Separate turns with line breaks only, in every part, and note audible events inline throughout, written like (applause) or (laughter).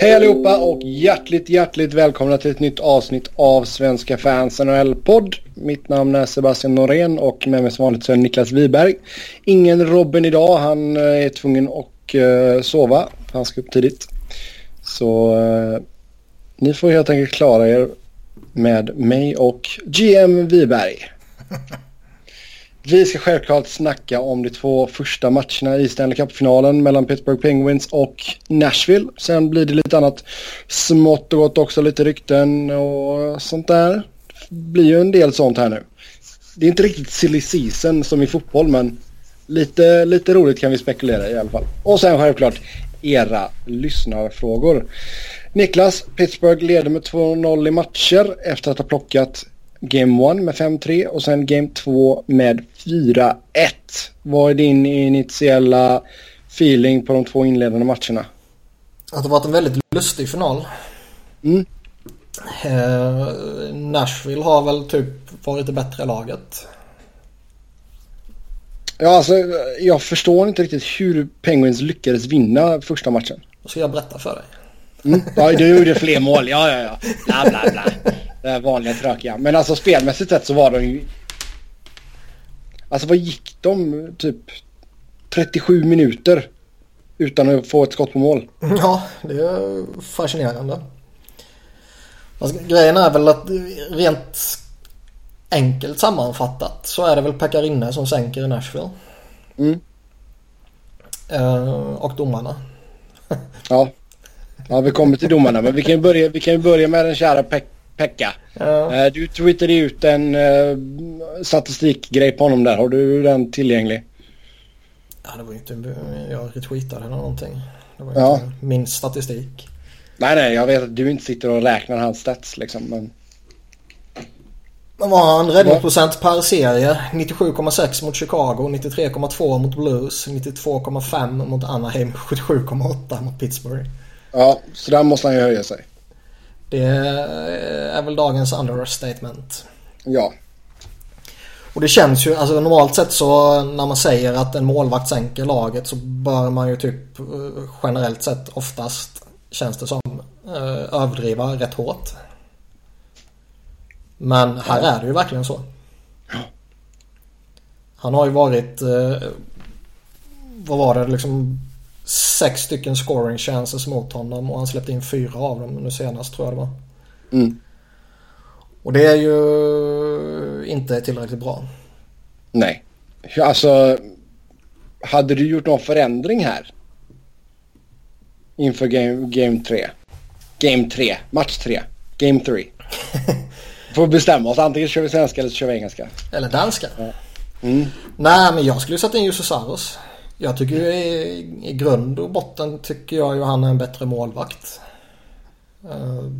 Hej allihopa och hjärtligt, hjärtligt välkomna till ett nytt avsnitt av Svenska fans NHL-podd. Mitt namn är Sebastian Norén och med mig som vanligt så är Niklas Wiberg. Ingen Robin idag, han eh, är tvungen att eh, sova. Han ska upp tidigt. Så eh, ni får helt enkelt klara er med mig och GM Wiberg. (laughs) Vi ska självklart snacka om de två första matcherna i Stanley Cup-finalen mellan Pittsburgh Penguins och Nashville. Sen blir det lite annat smått och gott också, lite rykten och sånt där. Det blir ju en del sånt här nu. Det är inte riktigt silly season som i fotboll men lite, lite roligt kan vi spekulera i alla fall. Och sen självklart era lyssnarfrågor. Niklas, Pittsburgh leder med 2-0 i matcher efter att ha plockat Game 1 med 5-3 och sen Game 2 med 4-1. Vad är din initiala feeling på de två inledande matcherna?
Att det varit en väldigt lustig final.
Mm.
Eh, Nashville har väl typ varit det bättre laget.
Ja, alltså jag förstår inte riktigt hur Penguins lyckades vinna första matchen.
Då ska jag berätta för dig.
Mm. Ja, du gjorde fler mål. Ja, ja, ja. Bla, bla, bla. Det här vanliga tråkiga. Men alltså spelmässigt sett så var de ju... Alltså vad gick de typ 37 minuter utan att få ett skott på mål?
Ja, det är fascinerande. Alltså, grejen är väl att rent enkelt sammanfattat så är det väl Pekarinne som sänker i Nashville.
Mm.
Uh, och domarna.
ja. Ja, vi kommer till domarna. Men vi kan ju börja, vi kan börja med den kära Pek Pekka. Ja. Uh, du twittrade ut en uh, statistikgrej på honom där. Har du den tillgänglig?
Ja, det var ju inte... Jag retweetade eller någonting. Det var ja. inte min statistik.
Nej, nej. Jag vet att du inte sitter och räknar hans stats liksom. Men...
Men var han räddningsprocent per serie? 97,6 mot Chicago, 93,2 mot Blues, 92,5 mot Anaheim, 77,8 mot Pittsburgh.
Ja, så där måste han ju höja sig.
Det är väl dagens understatement.
Ja.
Och det känns ju, alltså normalt sett så när man säger att en målvakt sänker laget så bör man ju typ eh, generellt sett oftast, känns det som, eh, överdriva rätt hårt. Men här är det ju verkligen så. Han har ju varit, eh, vad var det liksom, sex stycken scoring chances mot honom och han släppte in fyra av dem nu senast tror jag det var.
Mm.
Och det är ju inte tillräckligt bra.
Nej. Alltså, hade du gjort någon förändring här? Inför game, game 3? Game 3, match 3, game 3. (laughs) Får bestämma oss, antingen kör vi svenska eller så kör vi engelska.
Eller danska.
Mm.
Nej men jag skulle sätta in Jussi Saros. Jag tycker ju i, i grund och botten tycker jag ju han är en bättre målvakt. Uh,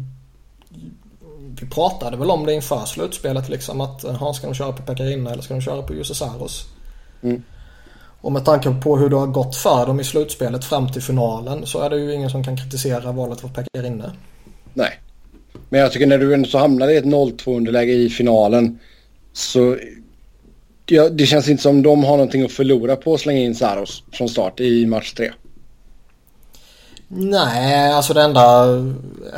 vi pratade väl om det inför slutspelet liksom att ha, ska de köra på Pekarina eller ska de köra på Jussi Saros?
Mm.
Och med tanke på hur det har gått för dem i slutspelet fram till finalen så är det ju ingen som kan kritisera valet för Pekarina.
Nej. Men jag tycker när du ändå så hamnade i ett 0-2 underläge i finalen så ja, det känns inte som de har någonting att förlora på att slänga in Saros från start i match 3.
Nej, alltså det enda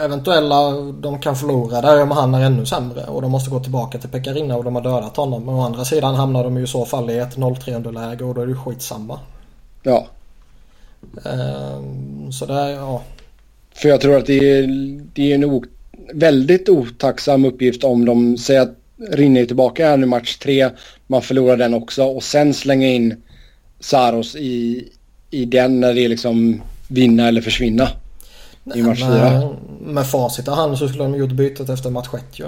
eventuella de kan förlora där är om han är ännu sämre och de måste gå tillbaka till Pekarina och de har dödat honom. Men å andra sidan hamnar de ju i så fall i ett 0-3 underläge och då är det skitsamma.
Ja.
Ehm, så där, ja.
För jag tror att det är, det är en o, väldigt otacksam uppgift om de säger att Rinne är tillbaka här nu match tre. Man förlorar den också och sen slänga in Saros i, i den när det är liksom vinna eller försvinna. I match fyra.
Med facit i hand så skulle de gjort bytet efter match ett ju.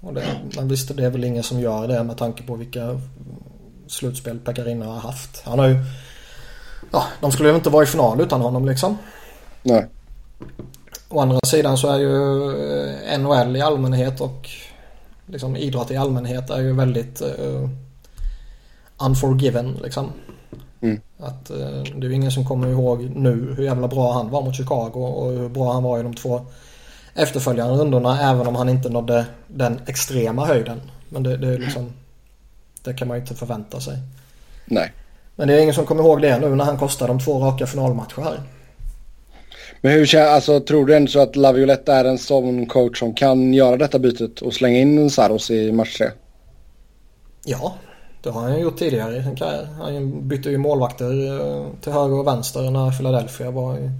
Och det, men visst det är väl ingen som gör det med tanke på vilka slutspel Pekarina har haft. Han har ju... Ja, de skulle ju inte vara i final utan honom liksom.
Nej.
Å andra sidan så är ju eh, NHL i allmänhet och liksom idrott i allmänhet är ju väldigt uh, unforgiven liksom.
Mm.
Att uh, det är ju ingen som kommer ihåg nu hur jävla bra han var mot Chicago och hur bra han var i de två efterföljande rundorna även om han inte nådde den extrema höjden. Men det, det är liksom Det kan man ju inte förvänta sig.
Nej.
Men det är ingen som kommer ihåg det nu när han kostar de två raka finalmatcher här.
Men hur känns, alltså tror du ändå så att Laviolette är en sån coach som kan göra detta bytet och slänga in Saros i match 3?
Ja, det har han gjort tidigare i sin karriär. Han bytte ju målvakter eh, till höger och vänster när Philadelphia var i,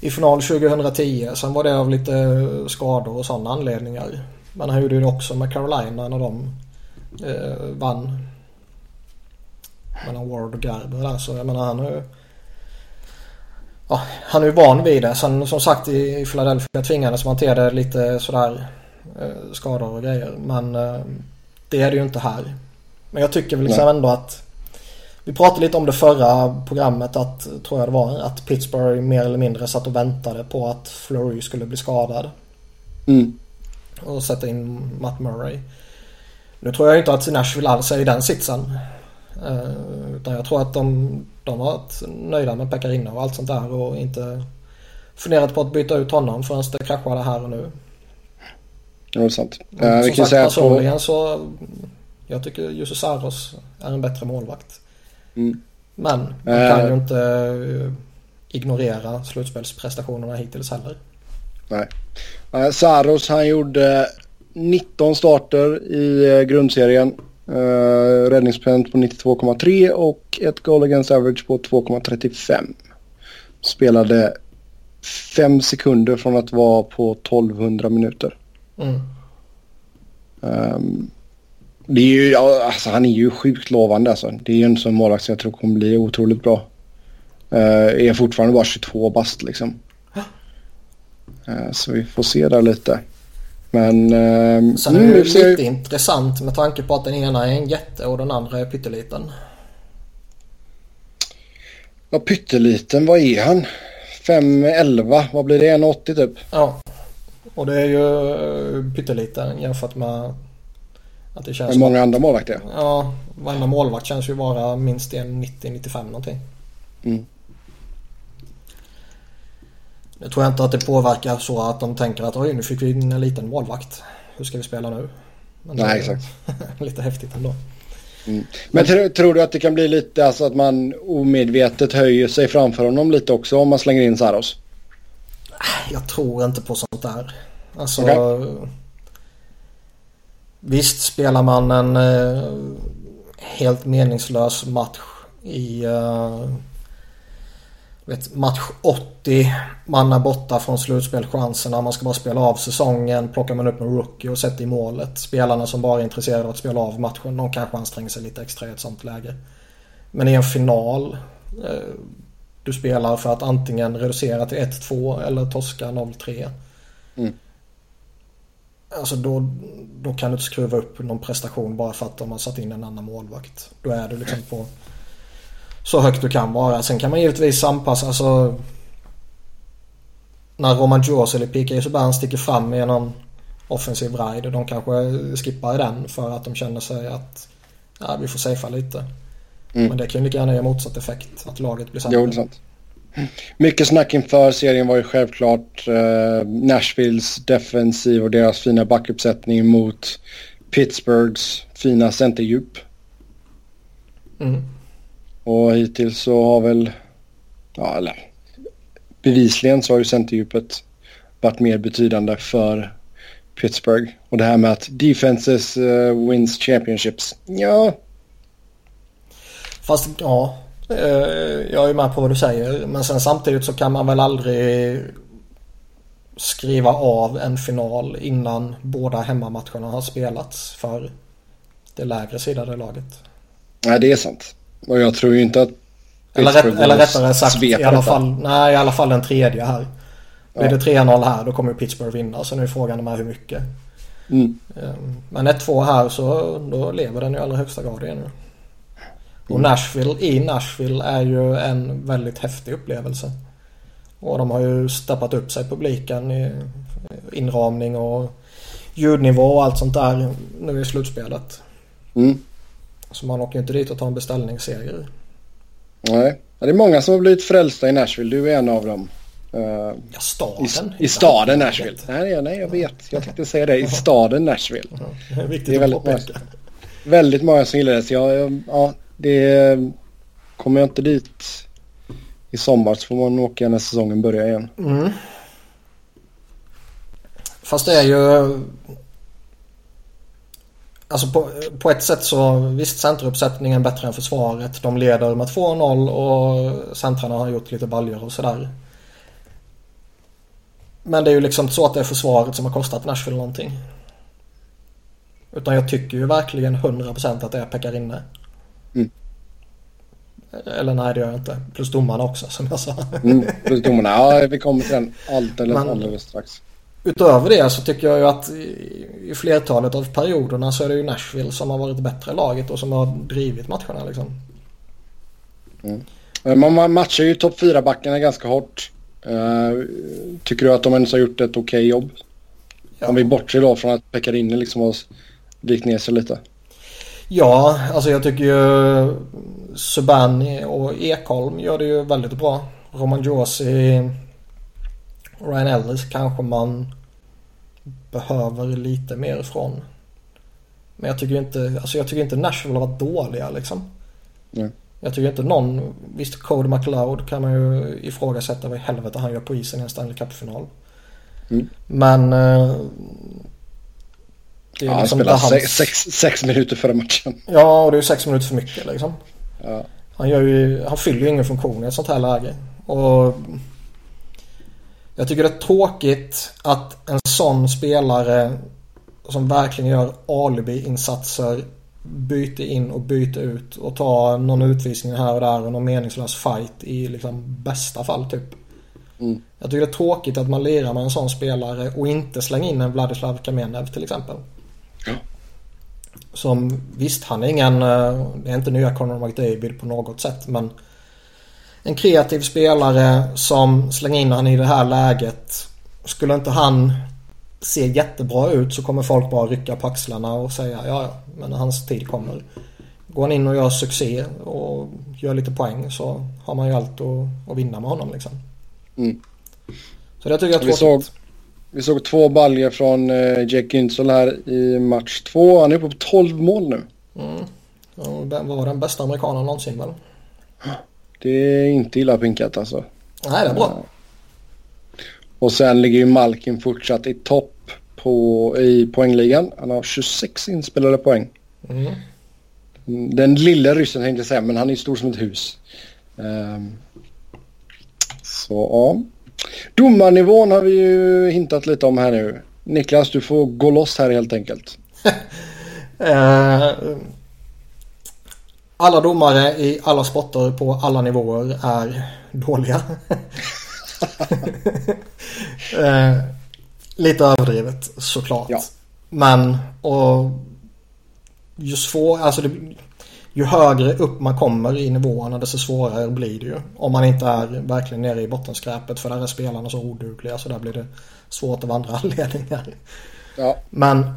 i final 2010. Sen var det av lite eh, skador och sådana anledningar. Men han gjorde det också med Carolina när de eh, vann. Mellan Ward och Garber där. Så jag menar han har ju ja, han är ju van vid det. Sen som sagt i Philadelphia tvingades man till det lite sådär eh, skador och grejer. Men eh, det är det ju inte här. Men jag tycker väl liksom ändå att vi pratade lite om det förra programmet att, tror jag det var, att Pittsburgh mer eller mindre satt och väntade på att Flurry skulle bli skadad.
Mm.
Och sätta in Matt Murray. Nu tror jag inte att Nashville alls är i den sitsen. Uh, utan jag tror att de, de har varit nöjda med Pekarina och allt sånt där och inte funderat på att byta ut honom förrän det kraschade här och nu.
Ja, det är sant.
Uh, som sagt personligen på... så jag tycker Jussi Saros är en bättre målvakt.
Mm.
Men man kan uh, ju inte ignorera slutspelsprestationerna hittills heller.
Nej. Saros han gjorde 19 starter i grundserien. Uh, räddningsprocent på 92,3 och ett goal against average på 2,35. Spelade 5 sekunder från att vara på 1200 minuter.
Mm.
Um, det är ju, alltså, han är ju sjukt lovande alltså. Det är ju en sån målvakt som jag tror kommer bli otroligt bra. Uh, är fortfarande bara 22 bast liksom. Uh, så vi får se där lite. Men... Uh,
Sen är det mm, lite intressant med tanke på att den ena är en jätte och den andra är pytteliten.
Ja, pytteliten, vad är han? 5,11, vad blir det? 1,80 typ?
Ja. Och det är ju pytteliten jämfört med att det känns
med många att, andra målvakter?
Ja, varenda målvakt känns ju vara minst 1,90-95 någonting.
Mm.
Nu tror jag inte att det påverkar så att de tänker att oj nu fick vi in en liten målvakt. Hur ska vi spela nu?
Men Nej exakt. (laughs)
lite häftigt ändå.
Mm. Men tr tror du att det kan bli lite alltså att man omedvetet höjer sig framför honom lite också om man slänger in Saros?
Jag tror inte på sånt där. Alltså... Okay. Visst spelar man en eh, helt meningslös match i eh, vet, match 80. Man är borta från slutspelchanserna. Man ska bara spela av säsongen. Plockar man upp en rookie och sätter i målet. Spelarna som bara är intresserade av att spela av matchen. De kanske anstränger sig lite extra i ett sånt läge. Men i en final. Eh, du spelar för att antingen reducera till 1-2 eller torska 0-3.
Mm.
Alltså då, då kan du inte skruva upp någon prestation bara för att de har satt in en annan målvakt. Då är du liksom på så högt du kan vara. Sen kan man givetvis anpassa. Alltså, när Roman Jaws eller P.K. Subban sticker fram i någon offensiv ride. De kanske skippar den för att de känner sig att ja, vi får safea lite. Mm. Men det kan ju lika gärna ge motsatt effekt. Att laget blir sämre.
Jo, det är sant. Mycket snack inför serien var ju självklart eh, Nashvilles defensiv och deras fina backuppsättning mot Pittsburghs fina centerdjup.
Mm.
Och hittills så har väl, ja eller bevisligen så har ju centerdjupet varit mer betydande för Pittsburgh. Och det här med att defenses uh, wins championships. Ja.
Fast ja, eh, jag är med på vad du säger. Men sen samtidigt så kan man väl aldrig skriva av en final innan båda hemmamatcherna har spelats för det lägre sidade laget.
Nej, det är sant. Och jag tror ju inte att
eller, rätt, eller rättare sagt i alla, fall, nej, i alla fall den tredje här. Blir det 3-0 här då kommer Pittsburgh vinna. Så nu är frågan med hur mycket.
Mm.
Ehm, men 1-2 här så då lever den i allra högsta grad igen nu. Och mm. Nashville i Nashville är ju en väldigt häftig upplevelse. Och de har ju steppat upp sig publiken i inramning och ljudnivå och allt sånt där nu i slutspelet.
Mm.
Så man åker inte dit och tar en beställningsserie.
Nej, det är många som har blivit frälsta i Nashville. Du är en av dem.
Uh, ja, staden.
I, i staden Nashville. Nej, nej, jag vet. Jag tänkte säga det. I staden Nashville.
Det är viktigt det är väldigt, många,
väldigt många som gillar det. Så jag, ja, det kommer jag inte dit i sommar så får man åka när säsongen börjar igen.
Mm. Fast det är ju... Alltså på, på ett sätt så visst centeruppsättningen bättre än försvaret. De leder med 2-0 och centrarna har gjort lite baljor och sådär. Men det är ju liksom så att det är försvaret som har kostat Nashville någonting. Utan jag tycker ju verkligen 100% att det är Pekarinne.
Mm.
Eller nej det gör jag inte. Plus domarna också som jag sa.
Mm, plus domarna, ja vi kommer till den allt eller
Men-
alldeles strax.
Utöver det så tycker jag ju att i, flertalet av perioderna så är det ju Nashville som har varit bättre laget och som har drivit matcherna liksom.
Eh, Man matchar ju topp 4-backarna ganska hårt. Eh, tycker du att de ens har gjort ett okej jobb?
Ja.
Om vi bortser då från att Pekarinne liksom har vikt ner sig lite.
Ja, alltså jag tycker ju Subban och Ekholm gör det ju väldigt bra. Roman Josi Ryan Ellis kanske man behöver lite mer ifrån. Men jag tycker inte, alltså jag tycker inte Nashville har varit dåliga liksom.
Nej.
Jag tycker inte någon, visst Cody McLeod kan man ju ifrågasätta vad i helvete han gör på isen i en Stanley Cup-final.
Mm.
Men eh, det är
Ja, han
liksom
spelar
inte
sex, sex, sex minuter före matchen.
Ja, och det är ju sex minuter för mycket liksom.
Ja.
Han, gör ju, han fyller ju ingen funktion i ett sånt här läge. Och jag tycker det är tråkigt att en sån spelare som verkligen gör alibi-insatser byter in och byter ut och tar någon utvisning här och där och någon meningslös fight i liksom bästa fall typ.
Mm.
Jag tycker det är tråkigt att man lirar med en sån spelare och inte slänger in en Vladislav Kamenev till exempel.
Ja.
Som visst, han är ingen, eh, det är inte nya Conor McDavid på något sätt men en kreativ spelare som slänger in han i det här läget. Skulle inte han se jättebra ut så kommer folk bara rycka på axlarna och säga ja ja, men hans tid kommer. Går han in och gör succé och gör lite poäng så har man ju allt att, att vinna med honom liksom.
Mm.
Så det tycker jag är
Vi
tråkigt.
såg, vi såg två baljer från eh, Jake Günsel här i match två. Han är uppe på 12 mål nu.
Mm. Den var den bästa amerikanen någonsin väl?
Det är inte illa pinkat alltså.
Nej, det är bra.
Och sen ligger ju Malkin fortsatt i topp på, i poängligan. Han har 26 inspelade poäng.
Mm.
Den lilla ryssen tänkte jag säga, men han är stor som ett hus. Ehm, så ja. Domarnivån har vi ju hintat lite om här nu. Niklas, du får gå loss här helt enkelt. (laughs)
Eh, alla domare i alla sporter på alla nivåer är dåliga. (laughs) eh, lite överdrivet såklart.
Ja.
Men och ju svår, alltså det, ju högre upp man kommer i nivåerna desto svårare blir det ju. Om man inte är verkligen nere i bottenskräpet för där är spelarna så odugliga så där blir det svårt av andra (laughs) anledningar.
Ja,
Men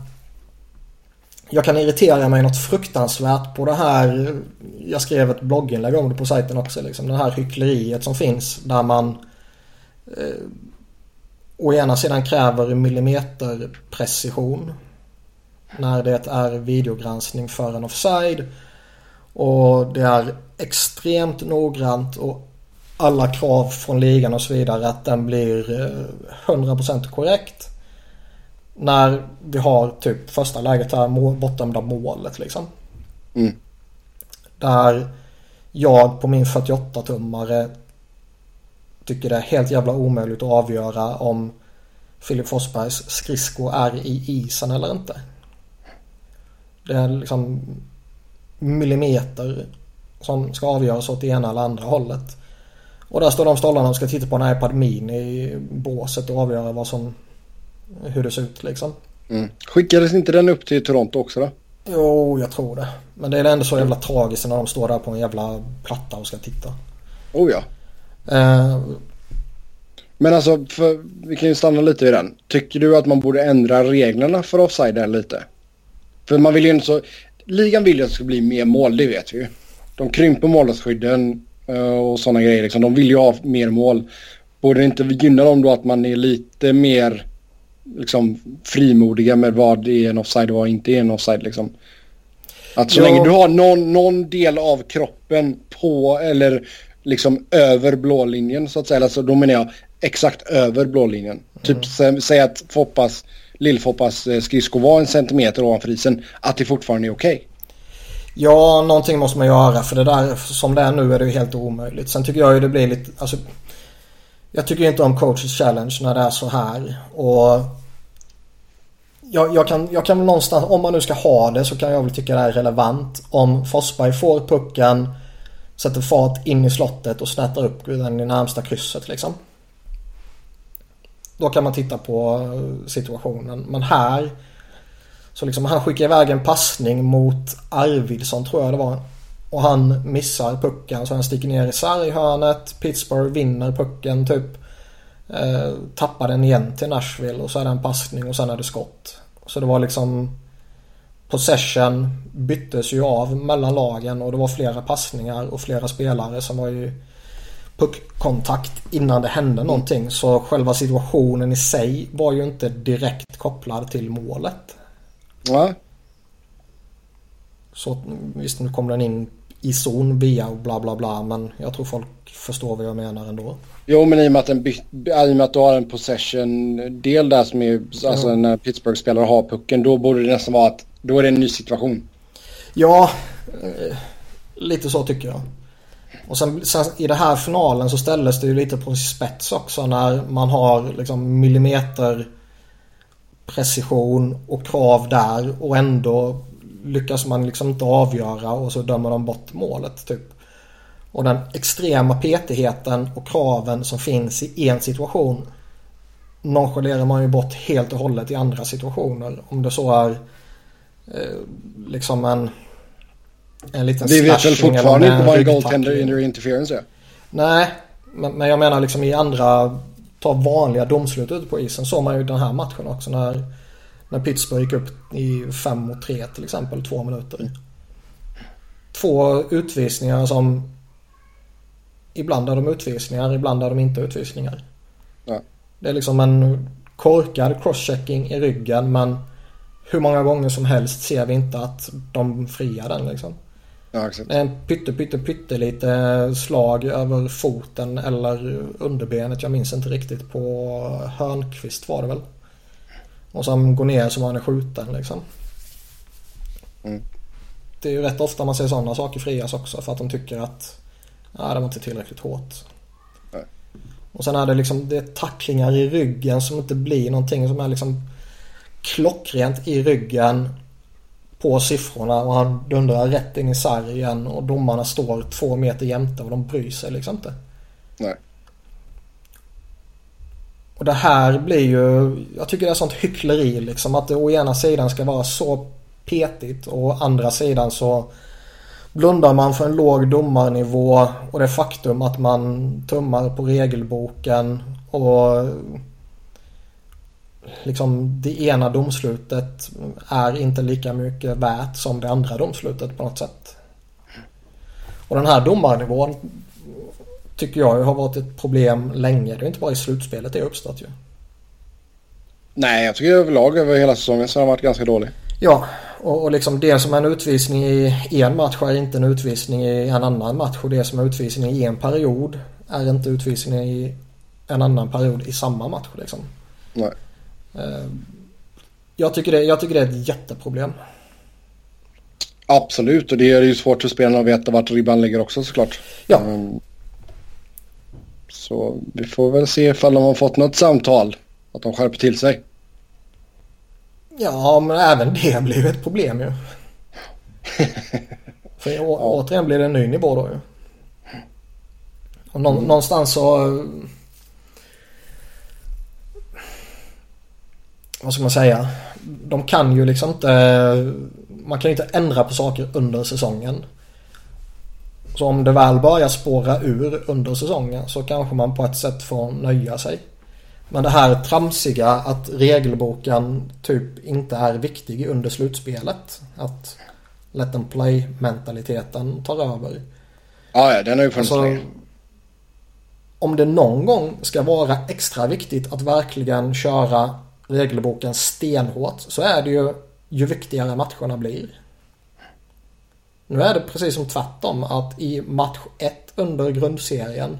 jag kan irritera mig något fruktansvärt på det här. Jag skrev ett blogginlägg om det på sajten också. Liksom, det här hyckleriet som finns där man eh, å ena sidan kräver millimeterprecision när det är videogranskning för en offside. Och det är extremt noggrant och alla krav från ligan och så vidare att den blir eh, 100% korrekt. När vi har typ första läget här, mål, bortdömda målet liksom.
Mm.
Där jag på min 48-tummare tycker det är helt jävla omöjligt att avgöra om Filip Forsbergs skridsko är i isen eller inte. Det är liksom millimeter som ska avgöras åt det ena eller andra hållet. Och där står de stollarna och ska titta på en iPad Mini i båset och avgöra vad som, hur det ser ut liksom.
mm. Skickades inte den upp till Toronto också då?
Jo, jag tror det. Men det är ändå så jävla tragiskt när de står där på en jävla platta och ska titta.
Oh ja.
Eh,
Men alltså, för, vi kan ju stanna lite i den. Tycker du att man borde ändra reglerna för offside lite? För man vill ju inte så... Ligan vill ju att det ska bli mer mål, det vet vi ju. De krymper målvaktsskydden eh, och sådana grejer. Liksom. De vill ju ha mer mål. Borde det inte gynna dem då att man är lite mer liksom, frimodiga med vad är en offside och vad inte är en offside liksom? Att så
Ja.
länge du har någon, någon del av kroppen på eller liksom över blålinjen så att säga. Alltså då menar jag exakt över blålinjen. Typ sä, säg att Foppas, Lill-Foppas eh, skridsko var en centimeter ovanför isen. Att det fortfarande är okej.
Ja, någonting måste man göra för det där som det är nu är det ju helt omöjligt. Sen tycker jag ju det blir lite, alltså jag tycker inte om coaches challenge när det är så här. Och jag, jag, kan, jag kan någonstans, om man nu ska ha det så kan jag väl tycka det är relevant. Om Forsberg får pucken, sätter fart in i slottet och snätar upp den i närmsta krysset liksom. Då kan man titta på eh, situationen. Men här så liksom han skickar iväg en passning mot Arvidsson tror jag det var. Och han missar pucken så han sticker ner i sarghörnet. Pittsburgh vinner pucken typ. Eh, tappar den igen till Nashville och så är det en passning och sen är det skott. Så det var liksom Possession byttes ju av mellan lagen och det var flera passningar och flera spelare som var i puckkontakt innan det hände mm. någonting. Så själva situationen i sig var ju inte direkt kopplad till målet.
Ja.
Så visst nu kom den in i zon via och bla bla bla men jag tror folk förstår vad jag menar ändå.
Jo men i och med att, den i och med att du har en possession-del där som är, alltså mm. när Pittsburgh-spelare har pucken, då borde det nästan vara att, då är det en ny situation.
Ja, eh, lite så tycker jag. Och sen, sen, i den här finalen så ställdes det ju lite på spets också när man har liksom millimeter precision och krav där och ändå lyckas man liksom inte avgöra och så dömer de bort målet typ. Och den extrema petigheten och kraven som finns i en situation nonchalerar man ju bort helt och hållet i andra situationer. Om det så är eh, liksom en en liten
Vi vet väl fortfarande inte vad en goaltender in interference är?
Nej, men, men jag menar liksom i andra ta vanliga domslut ute på isen såg man ju den här matchen också när, när Pittsburgh gick upp i 5 mot 3 till exempel, två minuter. Två utvisningar som ibland är de utvisningar, ibland är de inte utvisningar.
Ja.
Det är liksom en korkad crosschecking i ryggen men hur många gånger som helst ser vi inte att de friar den liksom.
Ja, exakt.
En pytte, pytte, pytte lite slag över foten eller underbenet. Jag minns inte riktigt. På Hörnqvist var det väl. Och som går ner som han är skjuten liksom.
Mm.
Det är ju rätt ofta man ser sådana saker frias också för att de tycker att ja, det var inte tillräckligt hårt.
Nej.
Och sen är det liksom det är tacklingar i ryggen som inte blir någonting som är liksom klockrent i ryggen på siffrorna och han dundrar rätt in i sargen och domarna står två meter jämte och de bryr sig liksom inte.
Nej.
Och det här blir ju, jag tycker det är sånt hyckleri liksom att det å ena sidan ska vara så petigt och å andra sidan så blundar man för en låg domarnivå och det faktum att man tummar på regelboken och liksom det ena domslutet är inte lika mycket värt som det andra domslutet på något sätt. Och den här domarnivån tycker jag har varit ett problem länge. Det är inte bara i slutspelet det har uppstått ju.
Nej, jag tycker överlag över hela säsongen så har den varit ganska dålig.
Ja, och, och liksom det som är en utvisning i en match är inte en utvisning i en annan match. Och det som är utvisning i en period är inte utvisning i en annan period i samma match liksom.
Nej.
Eh, jag tycker, det, jag tycker det är ett jätteproblem.
Absolut och det är ju svårt för spelarna att veta vart ribban ligger också såklart.
Ja.
Um, så vi får väl se ifall de har fått något samtal. Att de skärper till sig.
Ja, men även det blir ju ett problem ju. (laughs) För ja. återigen blir det en ny nivå då ju. Och nå mm. någonstans så vad ska man säga? De kan ju liksom inte, man kan ju inte ändra på saker under säsongen. Så om det väl börjar spåra ur under säsongen så kanske man på ett sätt får nöja sig. Men det här tramsiga att regelboken typ inte är viktig under slutspelet. Att let them play mentaliteten tar över.
Ja, ja den har ju funnits alltså,
Om det någon gång ska vara extra viktigt att verkligen köra regelboken stenhårt så är det ju ju viktigare matcherna blir. Nu är det precis som tvärtom att i match 1 under grundserien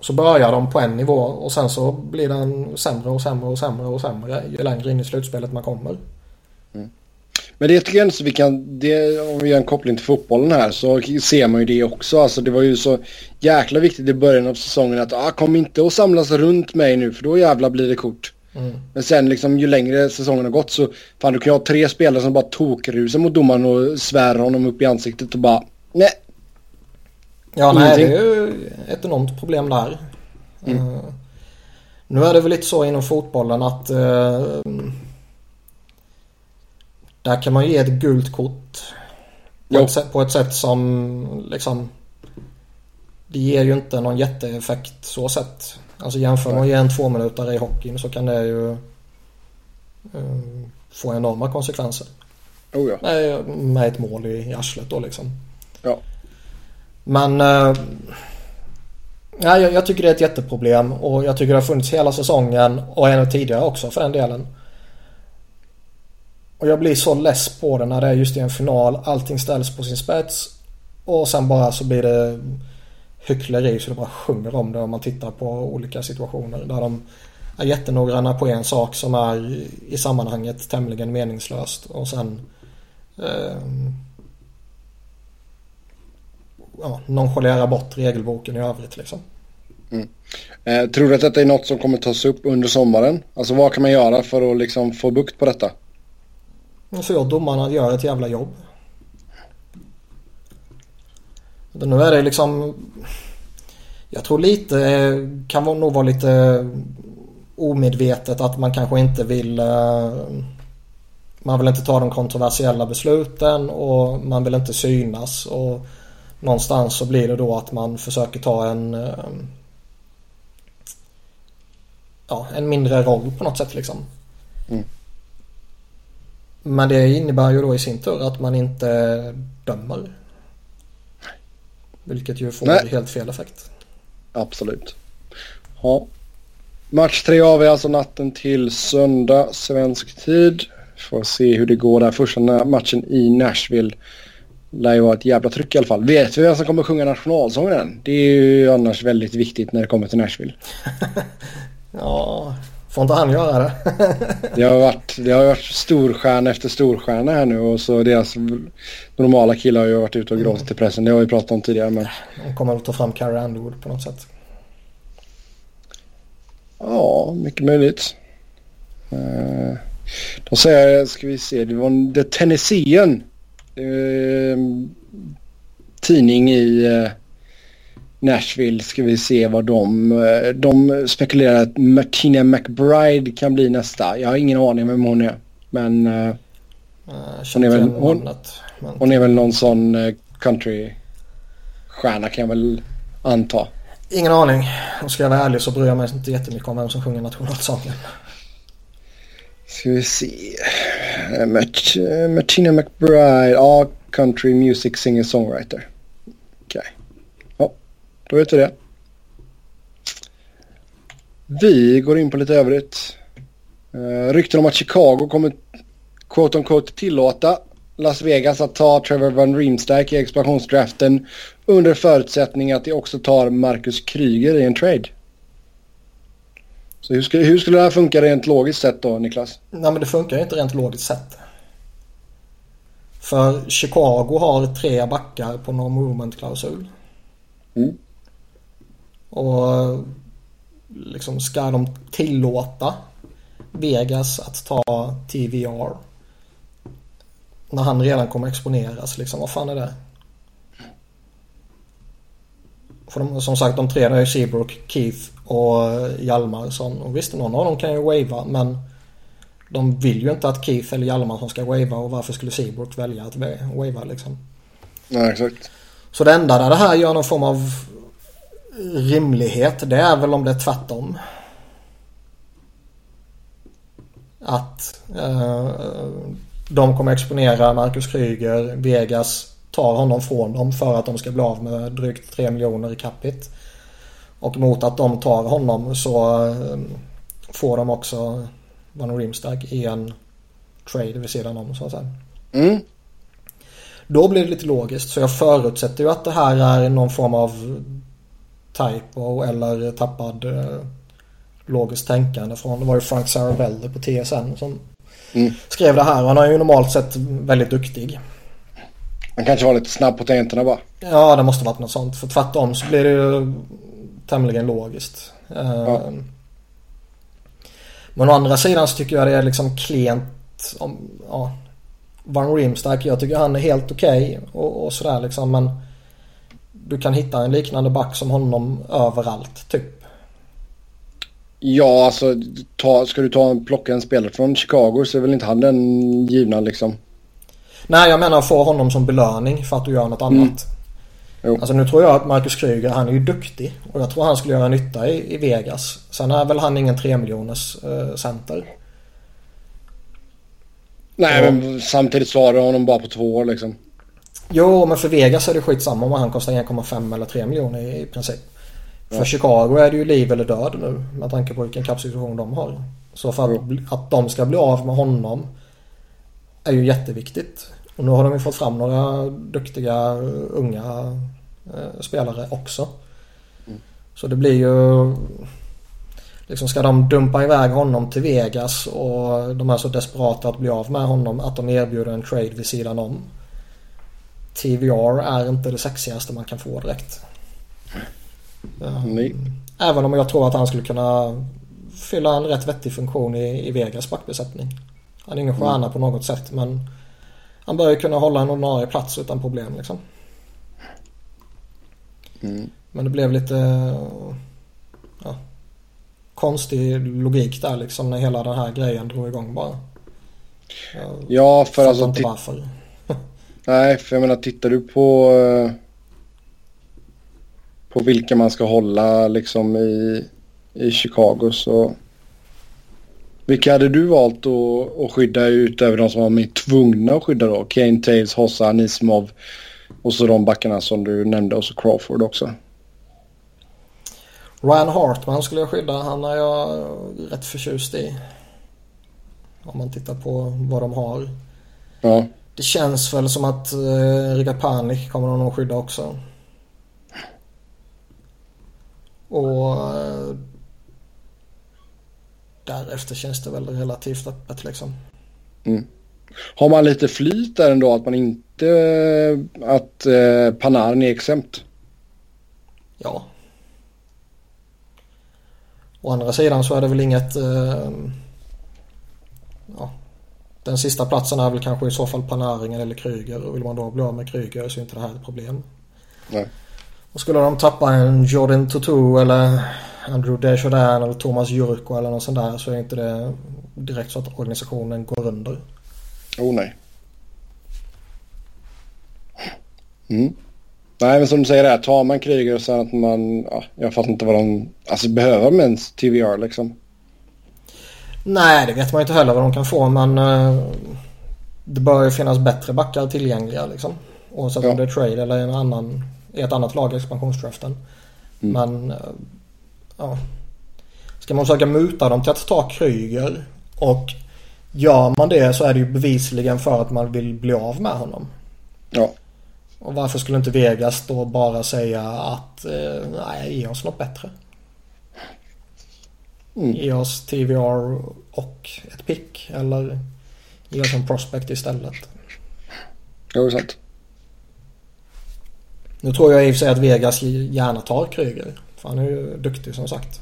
så börjar de på en nivå och sen så blir den sämre och sämre och sämre och sämre ju längre in i slutspelet man kommer.
Mm. Men det tycker jag inte så vi kan, det, om vi gör en koppling till fotbollen här så ser man ju det också. Alltså det var ju så jäkla viktigt i början av säsongen att ah, kom inte och samlas runt mig nu för då jävla blir det kort. Mm. Men sen liksom ju längre säsongen har gått så fan du kan ju ha tre spelare som bara tokrusar mot domaren och svär honom upp i ansiktet och bara nej.
Ja nej det är ju ett enormt problem där. Mm. Uh, nu är det väl lite så inom fotbollen att uh, där kan man ge ett gult kort. På, ett sätt, på ett sätt som liksom det ger ju inte någon jätteeffekt så sett. Alltså jämför man med en två minuter i hockeyn så kan det ju uh, få enorma konsekvenser.
Oh ja.
med, med ett mål i, i arslet då liksom.
Ja.
Men uh, ja, jag, jag, tycker det är ett jätteproblem och jag tycker det har funnits hela säsongen och ännu tidigare också för den delen. Och jag blir så less på det när det är just i en final. Allting ställs på sin spets. Och sen bara så blir det hyckleri så det bara sjunger om det om man tittar på olika situationer där de är jättenoggranna på en sak som är i sammanhanget tämligen meningslöst och sen eh, ja, nonchalera bort regelboken i övrigt liksom.
Mm. Eh, tror du att detta är något som kommer tas upp under sommaren? Alltså vad kan man göra för att liksom få bukt på detta?
Så jag domarna gör ett jävla jobb. Nu är det liksom... Jag tror lite kan nog vara lite omedvetet att man kanske inte vill... Eh, man vill inte ta de kontroversiella besluten och man vill inte synas. Och någonstans så blir det då att man försöker ta en... Eh, ja, en mindre roll på något sätt liksom. Mm. Men det innebär ju då i sin tur att man inte dömer. Vilket ju får Nej. helt fel effekt.
Absolut. Ja. Match tre av är alltså natten till söndag svensk tid. Får se hur det går där. Första matchen i Nashville lär ju vara ett jävla tryck i alla fall. Vet vi vem som kommer sjunga nationalsången? Det är ju annars väldigt viktigt när det kommer till Nashville. (laughs)
ja, Får inte han göra det? (laughs)
det, har varit, det har varit storstjärna efter storstjärna här nu och så deras normala killar har ju varit ute och gråtit mm. till pressen. Det har vi pratat om tidigare. Men...
De kommer väl ta fram Carrie Underwood på något sätt.
Ja, mycket möjligt. Uh, de säger, ska vi se, det var The Tennessean. Uh, tidning i... Uh, Nashville ska vi se vad de... Eh, de spekulerar att Martina McBride kan bli nästa. Jag har ingen aning vem hon är. Men... Uh, hon, är väl, hon, hon, är väl någon sån uh, countrystjärna kan jag väl anta.
Ingen aning. Om ska jag vara ärlig så bryr jag mig inte jättemycket om vem som sjunger nationalsången.
Ska vi se. Mart Martina McBride. Ja, country music singer-songwriter. Då vet du det. Vi går in på lite övrigt. Uh, rykten om att Chicago kommer quote on quote tillåta Las Vegas att ta Trevor Van Riemsdyk i expansionsdraften under förutsättning att de också tar Marcus Kryger i en trade. Så hur skulle, hur skulle det här funka rent logiskt sett då Niklas?
Nej men det funkar ju inte rent logiskt sett. För Chicago har tre backar på no movement klausul. Mm. Och liksom ska de tillåta Vegas att ta TVR när han redan kommer exponeras liksom. Vad fan är det? För de, som sagt de tre där är Seabrook, Keith och Hjalmarsson. Och visst någon av dem kan ju wava men de vill ju inte att Keith eller Hjalmarsson ska wava och varför skulle Seabrook välja att wava liksom?
Nej exakt.
Så det enda där det här gör någon form av rimlighet det är väl om det är tvärtom. Att eh, de kommer exponera Marcus Kryger, Vegas tar honom från dem för att de ska bli av med drygt 3 miljoner i capita. Och mot att de tar honom så eh, får de också Van Rimstag i en trade vid sidan om så att säga. Mm. Då blir det lite logiskt. Så jag förutsätter ju att det här är någon form av typo eller tappad eh, logiskt tänkande från. Det var ju Frank Sarabelli på TSN som mm. skrev det här. Han är ju normalt sett väldigt duktig.
Han kanske var lite snabb på tangenterna bara.
Ja, det måste varit något sånt. För tvärtom så blir det ju tämligen logiskt. Ja. Ehm, men å andra sidan så tycker jag det är liksom klent. Om, ja, Van Rimstack, jag tycker han är helt okej okay och, och sådär liksom. Men du kan hitta en liknande back som honom överallt typ.
Ja, alltså ta, ska du ta plocka en spelare från Chicago så är väl inte han den givna liksom.
Nej, jag menar få honom som belöning för att du gör något mm. annat. Jo. Alltså nu tror jag att Marcus Kryger, han är ju duktig. Och jag tror han skulle göra nytta i, i Vegas. Sen är väl han ingen 3 miljoners eh, center.
Nej, och, men samtidigt så har du honom bara på två år liksom.
Jo, men för Vegas är det skitsamma om han kostar 1,5 eller 3 miljoner i, princip. Ja. För Chicago är det ju liv eller död nu med tanke på vilken kappsituation de har. Så för att, att de ska bli av med honom är ju jätteviktigt. Och nu har de ju fått fram några duktiga unga eh, spelare också. Mm. Så det blir ju... Liksom ska de dumpa iväg honom till Vegas och de är så desperata att bli av med honom att de erbjuder en trade vid sidan om. TVR är inte det sexigaste man kan få direkt.
Nej.
Även om jag tror att han skulle kunna fylla en rätt vettig funktion i, i Vegas backbesättning. Han är ingen stjärna mm. på något sätt men han bör ju kunna hålla en ordinarie plats utan problem liksom. Mm. Men det blev lite ja, konstig logik där liksom när hela den här grejen drog igång bara.
Jag ja för alltså... inte varför. Nej för jag menar tittar du på på vilka man ska hålla liksom i, i Chicago så vilka hade du valt att, att skydda utöver de som var mer tvungna att skydda då? Kane, Taves, Hossa, Nismov och så de backarna som du nämnde och så Crawford också.
Ryan Hartman skulle jag skydda. Han är jag rätt förtjust i. Om man tittar på vad de har.
Ja.
Det känns väl som att eh, Riga Panik kommer de nog skydda också. Och eh, därefter känns det väl relativt öppet liksom.
Mm. Har man lite flyt där ändå att man inte, att eh, Panarin är exempt?
Ja. Å andra sidan så är det väl inget, eh. Den sista platsen är väl kanske i så fall Panarin eller Kryger och vill man då bli av med Kryger så är inte det här ett problem.
Nej.
Och skulle de tappa en Jordan Tutu eller Andrew Desjardins eller Thomas Jurko eller något sånt där så är inte det direkt så att organisationen går under.
Oh nej. Mm. Nej men som du säger där, tar man Kryger sen att man, ja, jag fattar inte vad de, alltså behöver de ens TVR liksom?
Nej det vet man inte heller vad de kan få men uh, det bör ju finnas bättre backar tillgängliga liksom. Oavsett ja. om det är trade eller en annan, i ett annat lag i expansionsdraften. Mm. Men uh, ja. Ska man försöka muta dem till att ta Kryger och gör man det så är det ju bevisligen för att man vill bli av med honom.
Ja.
Och varför skulle inte Vegas då bara säga att eh, nej, ge oss något bättre. Mm. Ge oss TVR och ett pick eller ge oss en prospect istället.
Jo, sant.
Nu tror jag i och för sig att Vegas gärna tar Kryger. För han är ju duktig som sagt.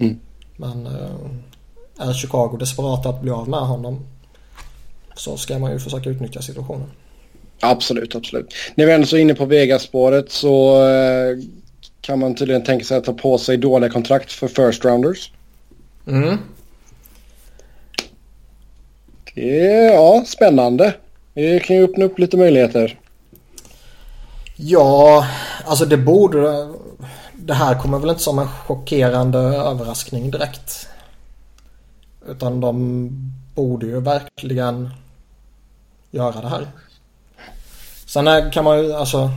Mm.
Men eh, är Chicago desperata att bli av med honom så ska man ju försöka utnyttja situationen.
Absolut, absolut. När vi ändå så inne på Vegas-spåret så eh, kan man tydligen tänka sig att ta på sig dåliga kontrakt för first rounders.
Mm.
Ja, spännande. Det kan ju öppna upp lite möjligheter.
Ja, alltså det borde det här kommer väl inte som en chockerande överraskning direkt. Utan de borde ju verkligen göra det här. Sen kan man ju alltså.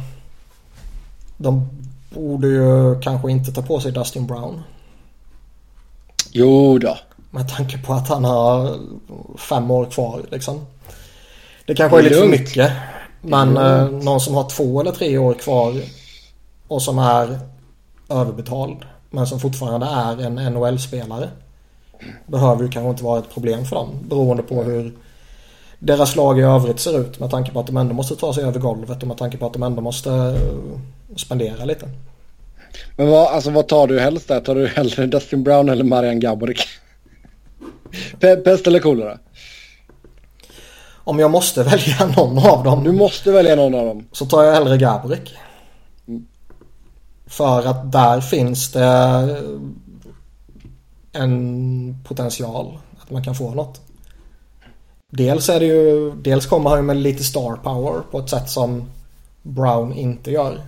De borde ju kanske inte ta på sig Dustin Brown.
Jo då.
Med tanke på att han har fem år kvar liksom. Det kanske är, är lite för mycket. Men eh, någon som har två eller tre år kvar och som är överbetald men som fortfarande är en NHL-spelare behöver ju kanske inte vara ett problem för dem beroende på hur deras lag i övrigt ser ut med tanke på att de ändå måste ta sig över golvet och med tanke på att de ändå måste eh, spendera lite.
Men vad, alltså, vad tar du helst där? Tar du hellre Dustin Brown eller Marian Gaborik? (laughs) Pest eller kolera?
Om jag måste välja någon av dem.
Du måste välja någon av dem.
Så tar jag hellre Gaborik. Mm. För att där finns det en potential att man kan få något. Dels är det ju, dels kommer han med lite star power på ett sätt som Brown inte gör.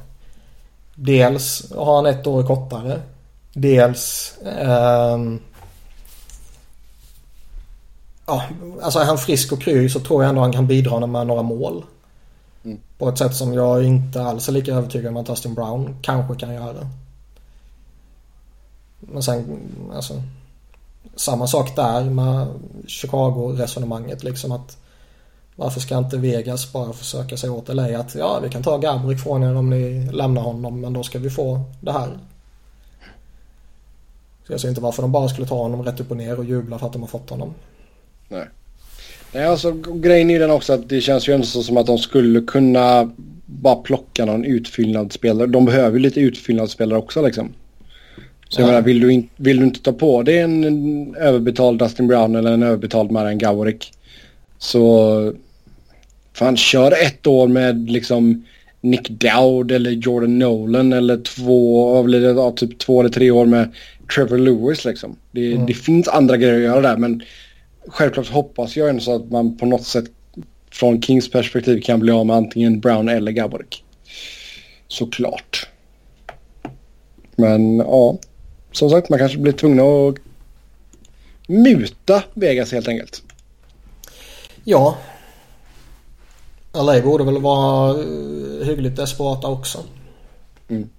Dels har han ett år kortare. Dels eh, Ja, alltså är han frisk och kry så tror jag ändå han kan bidra med några mål. Mm. På ett sätt som jag inte alls är lika övertygad om att Dustin Brown kanske kan göra. Men sen, alltså. Samma sak där med Chicago-resonemanget liksom att varför ska inte Vegas bara försöka sig åt LA att ja vi kan ta Gabrik från er om ni lämnar honom men då ska vi få det här. Så jag ser inte varför de bara skulle ta honom rätt upp och ner och jubla för att de har fått honom.
Nej. Nej alltså grejen är den också att det känns ju ändå som att de skulle kunna bara plocka någon utfyllnadsspelare. De behöver ju lite utfyllnadsspelare också liksom. Så jag menar, vill du, in, vill du inte ta på dig en, en överbetald Dustin Brown eller en överbetald Marian Gaborik så fan kör ett år med liksom Nick Dowd eller Jordan Nolan eller två, vad blir det, typ två eller tre år med Trevor Lewis liksom. Det, mm. det finns andra grejer att göra där men självklart hoppas jag ändå så att man på något sätt från Kings perspektiv kan bli av med antingen Brown eller Gaborik. Såklart. Men ja, som sagt man kanske blir tvungna att muta Vegas helt enkelt.
Ja. LA borde väl vara eh, hyggligt desperata också. Mm.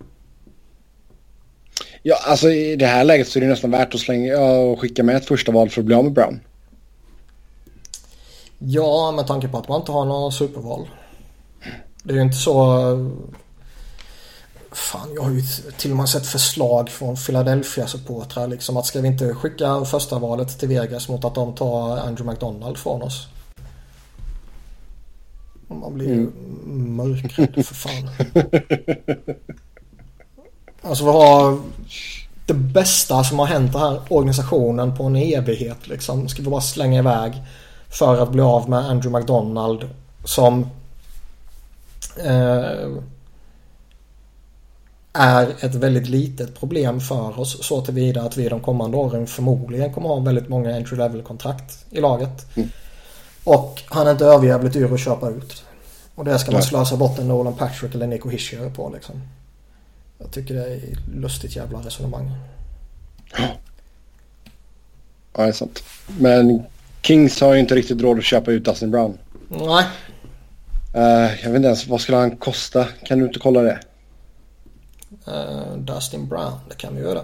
Ja, alltså i det här läget så är det nästan värt att slänga och skicka med ett första val för att bli av med Brown.
Ja, med tanke på att man inte har några superval. Det är ju inte så... Fan, jag har ju till och med sett förslag från Philadelphia-supportrar liksom att ska vi inte skicka första valet till Vegas mot att de tar Andrew McDonald från oss? Man blir ju mm. mörkrädd för fan. (laughs) Alltså vi har det bästa som har hänt den här organisationen på en evighet liksom. Ska vi bara slänga iväg för att bli av med Andrew McDonald som eh, är ett väldigt litet problem för oss så tillvida att vi de kommande åren förmodligen kommer ha väldigt många entry level kontrakt i laget. Mm. Och han är inte överjävligt dyr att köpa ut. Och det ska man slösa bort en Nolan Patrick eller Nico Hischier på liksom. Jag tycker det är lustigt jävla resonemang.
Ja, det är sant. Men Kings har ju inte riktigt råd att köpa ut Dustin Brown.
Nej.
Uh, jag vet inte ens, vad skulle han kosta? Kan du inte kolla det?
Uh, Dustin Brown, det kan vi göra.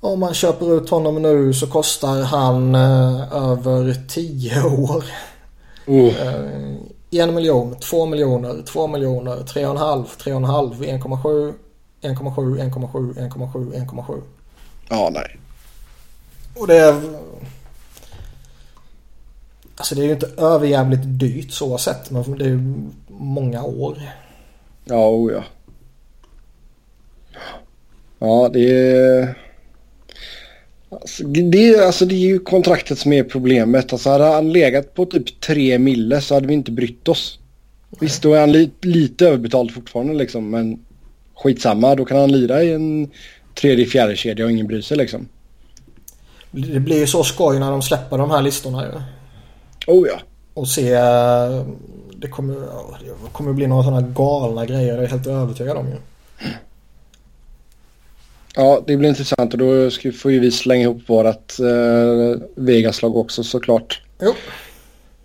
Om man köper ut honom nu så kostar han uh, över 10 år. Uh. en miljon, två miljoner, två miljoner, tre och en halv, tre och en halv, 1,7 1,7, 1,7, 1,7, 1,7.
Ja, nej.
Och det är... Alltså det är ju inte överjävligt dyrt så sett. Men det är ju många år.
Ja, oh ja. Ja, det är... Alltså det, är, alltså det är ju kontraktet som är problemet. Alltså hade han legat på typ 3 mille så hade vi inte brytt oss. Nej. Visst, då är han li, lite överbetald fortfarande liksom. Men skitsamma, då kan han lira i en tredje, fjärde kedja och ingen bryr sig liksom.
Det blir ju så skoj när de släpper de här listorna ju.
Oh ja.
Och se... Det kommer, det kommer bli några sådana galna grejer, det är jag helt övertygad om ju.
Ja, det blir intressant och då ska, får ju vi slänga ihop vårat eh, Vegas-lag också såklart.
Jo.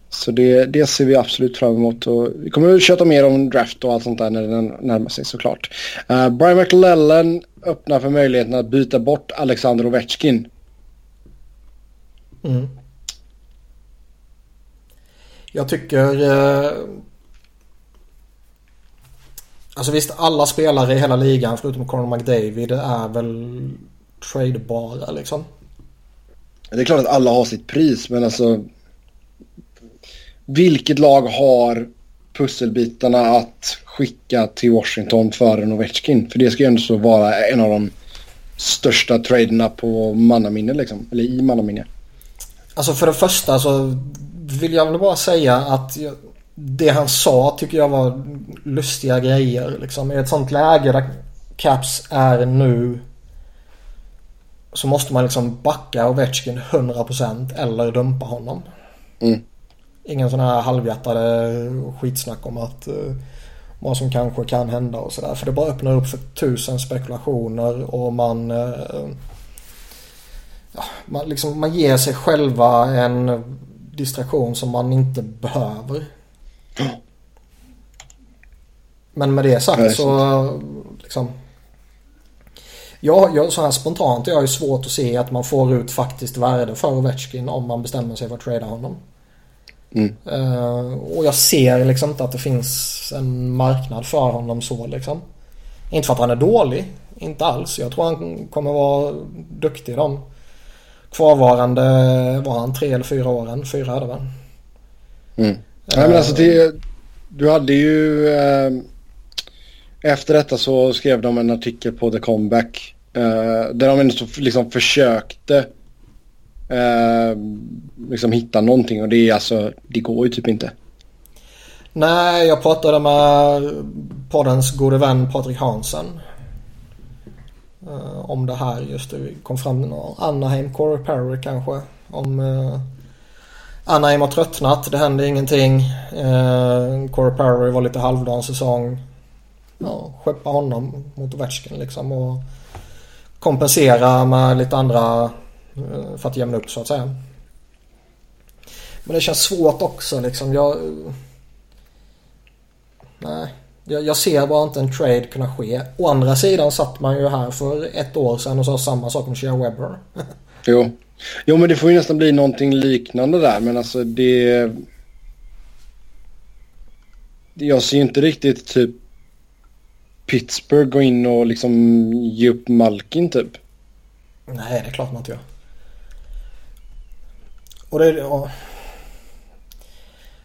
Så det, det ser vi absolut fram emot. Och vi kommer att köta mer om draft och allt sånt där när den närmar sig såklart. Uh, Brian McLellan öppnar för möjligheten att byta bort Alexander Ovechkin.
Mm. Jag tycker... Eh, alltså visst, alla spelare i hela ligan förutom Conor McDavid är väl tradebara liksom.
Det är klart att alla har sitt pris men alltså vilket lag har pusselbitarna att skicka till Washington för en Ovechkin? För det ska ju ändå så vara en av de största traderna på mannaminne liksom. Eller i mannaminne.
Alltså för det första så vill jag väl bara säga att det han sa tycker jag var lustiga grejer. Liksom. I ett sånt läge där Caps är nu så måste man liksom backa Ovechkin 100% eller dumpa honom.
Mm.
Ingen sån här halvhjärtade skitsnack om att uh, vad som kanske kan hända och sådär. För det bara öppnar upp för tusen spekulationer och man uh, ja, man, liksom, man ger sig själva en distraktion som man inte behöver. Men med det sagt så liksom jag, jag, så här spontant jag är svårt att se att man får ut faktiskt värde för Ovechkin om man bestämmer sig för att trada honom.
Mm.
Uh, och jag ser liksom inte att det finns en marknad för honom så liksom. Inte för att han är dålig. Inte alls. Jag tror han kommer vara duktig de kvarvarande, var han tre eller fyra åren? Fyra det va?
Mm. Uh, Nej men alltså det, du hade ju eh, efter detta så skrev de en artikel på The Comeback eh, där de ändå liksom försökte eh, liksom hitta någonting och det är alltså, det går ju typ inte.
Nej, jag pratade med poddens gode vän Patrik Hansen. eh, om det här just det. Vi kom fram till Anaheim, Corey Perry kanske. Om eh, Anaheim har tröttnat, det hände ingenting. Eh, Corey Perry var lite halvdan säsong. Ja, skeppa honom mot Ovechkin liksom och kompensera med lite andra eh, för att jämna upp så att säga. Men det känns svårt också liksom. Jag... Nej. Jag, jag ser bara inte en trade kunna ske. Å andra sidan satt man ju här för ett år sedan och sa samma sak om Shea Webber. (laughs)
jo. jo, men det får ju nästan bli någonting liknande där. Men alltså det... Jag ser ju inte riktigt typ Pittsburgh gå in och liksom ge upp Malkin typ.
Nej, det är klart man inte gör. Och det... Ja.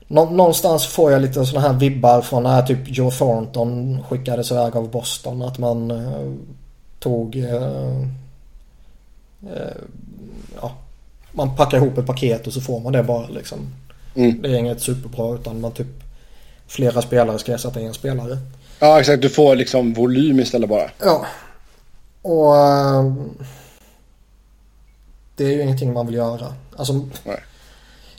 Någonstans får jag lite sådana här vibbar från när typ Joe Thornton skickades iväg av Boston. Att man eh, tog... Eh, eh, ja, man packar ihop ett paket och så får man det bara liksom. Mm. Det är inget superbra utan man typ... Flera spelare ska ersätta en spelare.
Ja exakt, du får liksom volym istället bara.
Ja. Och... Eh, det är ju ingenting man vill göra. Alltså... Nej.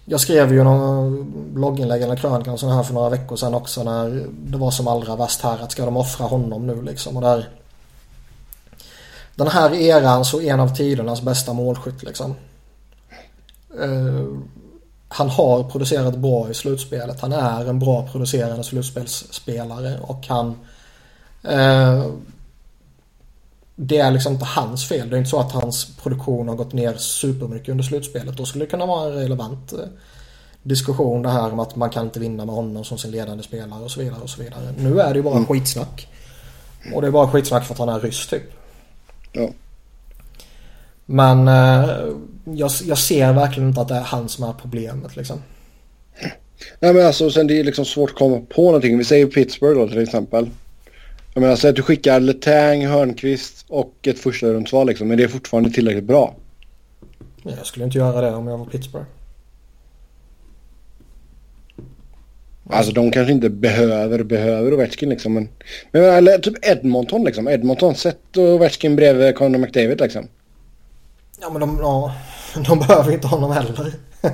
Jag skrev ju någon blogginlägg eller krönika och här för några veckor sedan också när det var som allra värst här att ska de offra honom nu liksom och där Den här eran så en av tidernas bästa målskytt liksom. Han har producerat bra i slutspelet. Han är en bra producerande slutspelsspelare och han uh, det är liksom inte hans fel. Det är inte så att hans produktion har gått ner supermycket under slutspelet. Då skulle det kunna vara en relevant eh, diskussion det här om att man kan inte vinna med honom som sin ledande spelare och så vidare och så vidare. Nu är det ju bara mm. skitsnack. Och det är bara skitsnack för att han är ryss typ.
Ja.
Men eh, jag, jag ser verkligen inte att det är han som är problemet liksom.
Nej men alltså sen det är liksom svårt att komma på någonting. Vi säger Pittsburgh då till exempel. Jag menar, så att du skickar Letang, Hörnqvist och ett första rundsval liksom. Men det är fortfarande tillräckligt bra.
Jag skulle inte göra det om jag var Pittsburgh.
Alltså de kanske inte behöver, behöver Ovechkin liksom. Men, men eller typ Edmonton liksom. Edmonton, sätt Ovechkin bredvid Conor McDavid liksom.
Ja men de, ja, (laughs) de behöver inte honom heller. (laughs)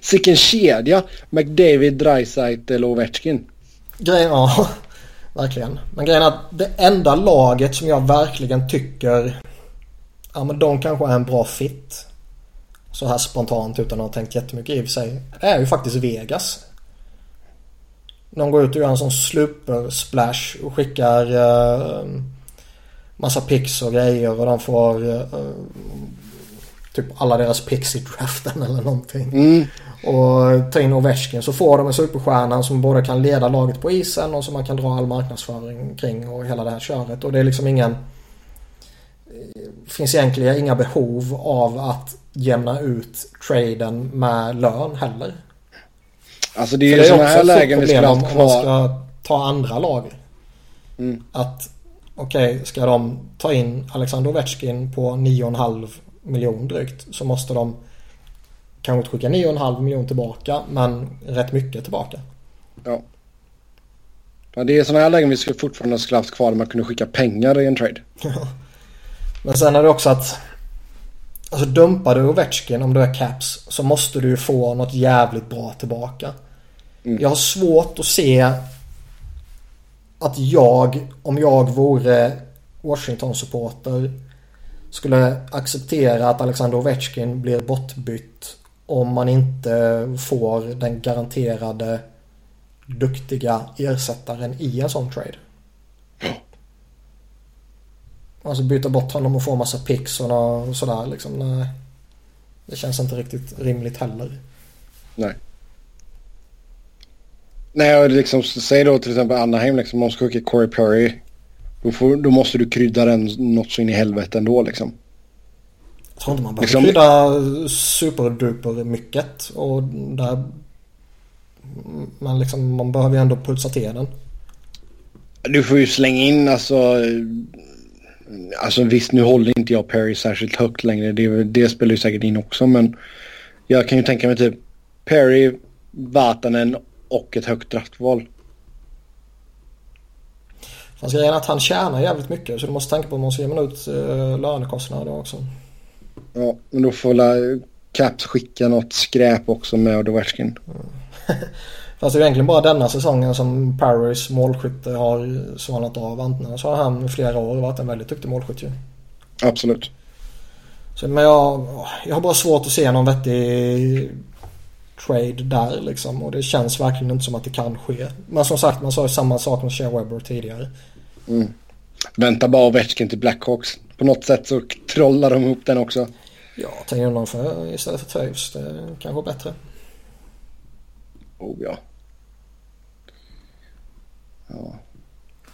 Sicken kedja. McDavid, Dreisaitl eller Ovechkin.
Grejen, ja. (laughs) Verkligen. Men grejen är att det enda laget som jag verkligen tycker Ja men de kanske är en bra fit. Så här spontant utan att ha tänkt jättemycket i och för sig. Det är ju faktiskt Vegas. De går ut och gör en sån sluper splash och skickar uh, massa pix och grejer och de får uh, typ alla deras picks i draften eller någonting.
Mm.
Och ta in Ovechkin så får de en superstjärna som både kan leda laget på isen och som man kan dra all marknadsföring kring och hela det här köret. Och det är liksom ingen... Det finns egentligen inga behov av att jämna ut traden med lön heller.
Alltså det är ju sådana här lägen vi skulle ha
kvar. Om man ska ta andra lag. Mm. Att okej, okay, ska de ta in Alexander Ovechkin på 9,5 miljon drygt så måste de kanske inte skicka 9,5 miljon tillbaka men rätt mycket tillbaka.
Ja. ja det är sådana här lägen vi skulle fortfarande skulle haft kvar där man kunde skicka pengar i en trade. (laughs)
men sen är det också att Alltså dumpar du Ovechkin om du är caps så måste du ju få något jävligt bra tillbaka. Mm. Jag har svårt att se att jag, om jag vore Washington-supporter skulle acceptera att Alexander Ovechkin blir bortbytt om man inte får den garanterade duktiga ersättaren i en sån trade. Alltså byta bort honom och få massa picks och sådär liksom. Nej. Det känns inte riktigt rimligt heller.
Nej. Nej, och liksom, säg då till exempel Anaheim liksom, om man ska skicka Corey Perry. Då, får, då måste du krydda den något så in i helvete ändå liksom.
Jag tror inte man behöver liksom... krydda superduper mycket och där... Men liksom man behöver ju ändå pulsa till den.
Du får ju slänga in alltså... Alltså visst nu håller inte jag Perry särskilt högt längre. Det, det spelar ju säkert in också men... Jag kan ju tänka mig typ Perry, Vatanen och ett högt draftval.
Fast grejen är att han tjänar jävligt mycket så du måste tänka på att man ska ge ut uh, lönekostnader också.
Ja, men då får la Caps skicka något skräp också med Ovechkin. Mm. (laughs)
Fast det är egentligen bara denna säsongen som Paris målskytte har svalnat av. Antingen så har han i flera år varit en väldigt duktig målskytt ju.
Absolut.
Så, men jag, jag har bara svårt att se någon vettig trade där liksom. Och det känns verkligen inte som att det kan ske. Men som sagt, man sa ju samma sak med Shea Webber tidigare.
Mm. Vänta bara Ovechkin till Blackhawks. På något sätt så trollar de ihop den också.
Ja, tänk honom för istället för Taves. Det är kanske bättre.
Oh ja.
Ja.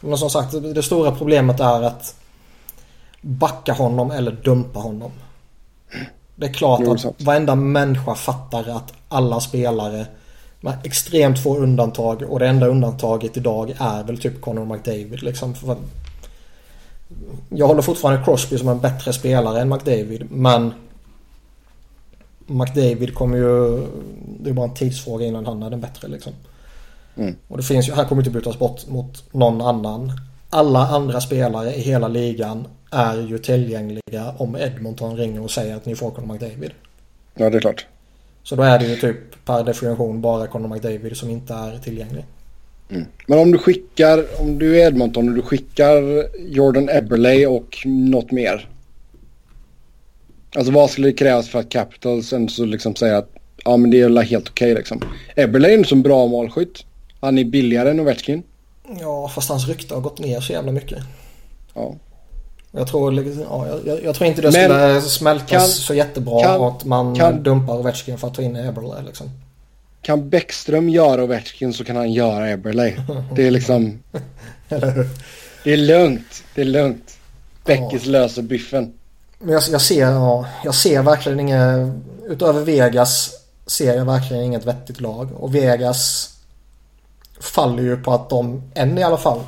Men som sagt, det stora problemet är att backa honom eller dumpa honom. Det är klart att sant. varenda människa fattar att alla spelare med extremt få undantag och det enda undantaget idag är väl typ Conor McDavid liksom. För jag håller fortfarande Crosby som en bättre spelare än McDavid men McDavid kommer ju... Det är bara en tidsfråga innan han är den bättre liksom. Mm. Och det finns ju, han kommer inte bytas bort mot någon annan. Alla andra spelare i hela ligan är ju tillgängliga om Edmonton ringer och säger att ni får Conor McDavid.
Ja, det är klart.
Så då är det ju typ per definition bara Conor McDavid som inte är tillgänglig.
Mm. Men om du skickar, om du är Edmonton och du skickar Jordan Eberley och något mer. Alltså vad skulle det krävas för att Capitals ändå så liksom säga att ja men det är helt okej okay, liksom. Eberley är en sån bra målskytt. Han är billigare än Ovechkin.
Ja fast hans rykte har gått ner så jävla mycket.
Ja.
Jag tror, ja, jag, jag tror inte det skulle smältas kan, så jättebra kan, att man kan, dumpar Ovechkin för att ta in Eberle liksom.
Kan Bäckström göra Ovechkin så kan han göra Eberle. (laughs) Det är liksom... det är lugnt. Det är lugnt. Bäckis ja. löser biffen.
Men jag, jag, ser, ja, jag ser verkligen inget... Utöver Vegas ser jag verkligen inget vettigt lag. Och Vegas faller ju på att de, än i alla fall,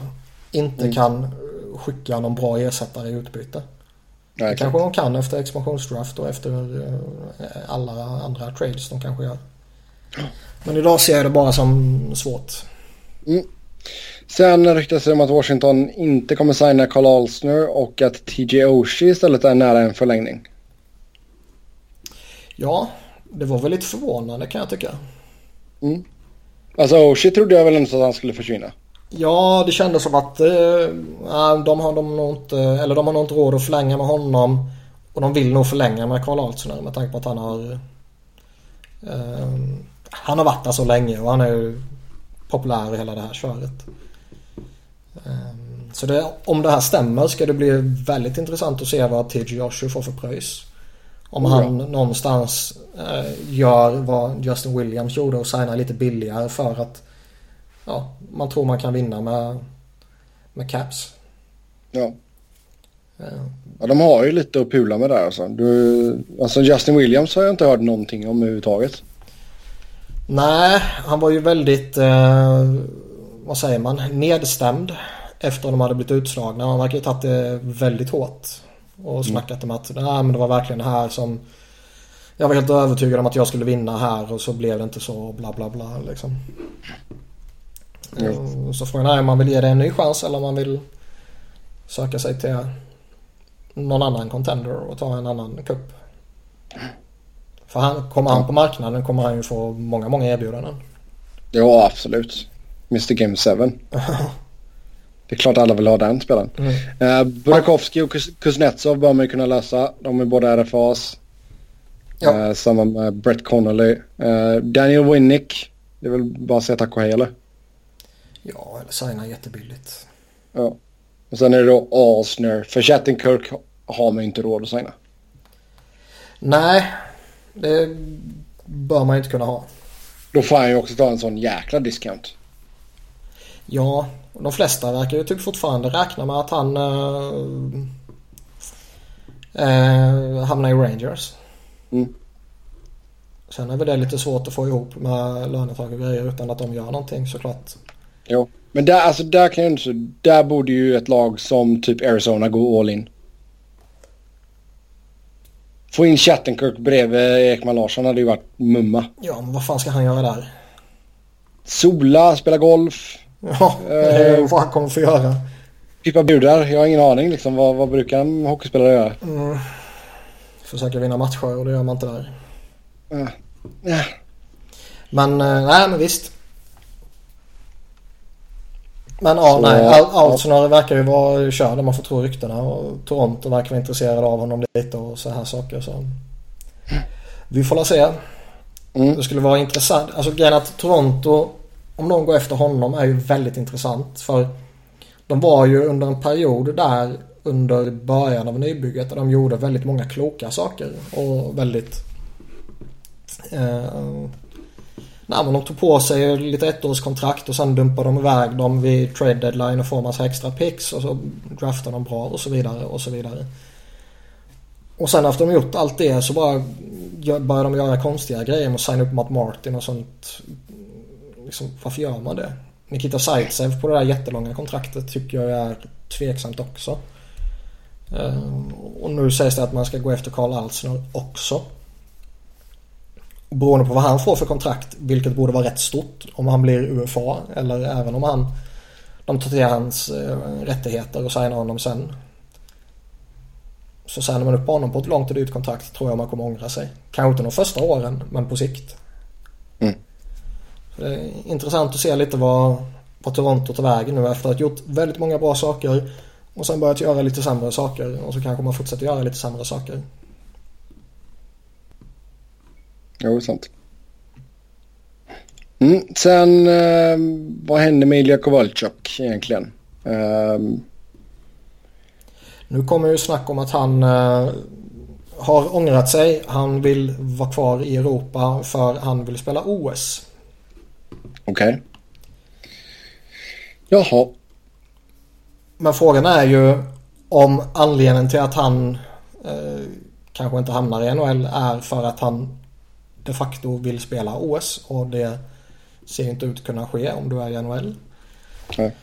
inte mm. kan skicka någon bra ersättare i utbyte. Nej, det kanske de kan efter expansionsdraft och efter eh, alla andra trades de kanske gör. Men idag ser jag det bara som svårt.
Mm. Sen ryktas det om att Washington inte kommer signa Carl Alsner och att TJ Oshie istället är nära en förlängning.
Ja, det var väl lite förvånande kan jag tycka.
Mm. Alltså Oshie trodde jag väl inte att han skulle försvinna.
Ja, det kändes som att eh, de, har, de, nog inte, eller de har nog inte råd att förlänga med honom. Och de vill nog förlänga med Karl Altsner med tanke på att han har... Eh, han har varit där så länge och han är ju populär i hela det här köret. Eh, så det, om det här stämmer ska det bli väldigt intressant att se vad TG Joshua får för pröjs. Om han någonstans eh, gör vad Justin Williams gjorde och signar lite billigare för att ja, man tror man kan vinna med, med caps.
Ja. Ja, de har ju lite att pula med där alltså. Du, alltså Justin Williams har jag inte hört någonting om överhuvudtaget.
Nej, han var ju väldigt, eh, vad säger man, nedstämd efter att de hade blivit utslagna. Han verkar ju tagit det väldigt hårt. Och snackat mm. om att Nej, men det var verkligen det här som jag var helt övertygad om att jag skulle vinna här och så blev det inte så bla bla bla liksom. Mm. Så frågan är om man vill ge det en ny chans eller om man vill söka sig till någon annan contender och ta en annan cup. För han, kommer han på marknaden kommer han ju få många, många erbjudanden.
Ja, absolut. Mr Game 7. (laughs) det är klart alla vill ha den spelaren. Mm. Uh, Burakovsky och Kuznetsov bör man ju kunna läsa. De är båda RFAs. Ja. Uh, samma med Brett Connolly. Uh, Daniel Winnick. Det är väl bara att säga tack och hej eller?
Ja, eller signa jättebilligt.
Ja. Och sen är det då Alsner. För Chattenkirk har man inte råd att signa.
Nej, det bör man inte kunna ha.
Då får han ju också ta en sån jäkla discount.
Ja, de flesta verkar ju typ fortfarande räkna med att han äh, äh, hamnar i Rangers. Mm. Sen är väl det lite svårt att få ihop med lönetag och grejer utan att de gör någonting såklart.
Jo, men där, alltså, där kan jag inte... Där borde ju ett lag som typ Arizona gå all in. Få in Chattenkirk bredvid Ekman Larsson hade ju varit mumma.
Ja, men vad fan ska han göra där?
Sola, spela golf.
Ja, eh, vad han kommer få göra.
Pippa budar, jag har ingen aning liksom. Vad, vad brukar en hockeyspelare göra?
Mm. Försöka vinna matcher och det gör man inte där.
Uh, yeah.
Men, uh, nej men visst. Men ja, så, nej. Ja. verkar ju vara körd om man får tro ryktena. Och Toronto verkar vara intresserade av honom lite och så här saker. Så. Vi får la se. Mm. Det skulle vara intressant. Alltså grejen att Toronto, om de går efter honom, är ju väldigt intressant. För de var ju under en period där under början av nybygget där de gjorde väldigt många kloka saker. Och väldigt... Eh, Nej, men de tog på sig lite ettårskontrakt och sen dumpade de iväg dem vid trade deadline och får massa extra picks och så draftar de bra och så vidare och så vidare. Och sen efter de gjort allt det så bara börjar de göra konstiga grejer med att signa upp Matt Martin och sånt. Liksom, varför gör man det? Nikita Zaitsev på det där jättelånga kontraktet tycker jag är tveksamt också. Ehm, och nu sägs det att man ska gå efter Karl Alsner också beroende på vad han får för kontrakt, vilket borde vara rätt stort om han blir UFA eller även om han de tar till hans eh, rättigheter och signar honom sen. Så signar man upp honom på ett långt och dyrt kontrakt tror jag man kommer ångra sig. Kanske inte de första åren, men på sikt. Mm. Det är intressant att se lite vad, vad Toronto tar vägen nu efter att ha gjort väldigt många bra saker och sen börjat göra lite sämre saker och så kanske man fortsätter göra lite sämre saker.
Jo, sant. Mm. Sen, eh, vad hände med Ilja Kovalchuk egentligen? Eh,
nu kommer ju snack om att han eh, har ångrat sig. Han vill vara kvar i Europa för han vill spela OS.
Okej. Okay. Jaha.
Men frågan är ju om anledningen till att han eh, kanske inte hamnar i NHL är för att han de facto vill spela OS och det ser inte ut att kunna ske om du är i NHL. Nej.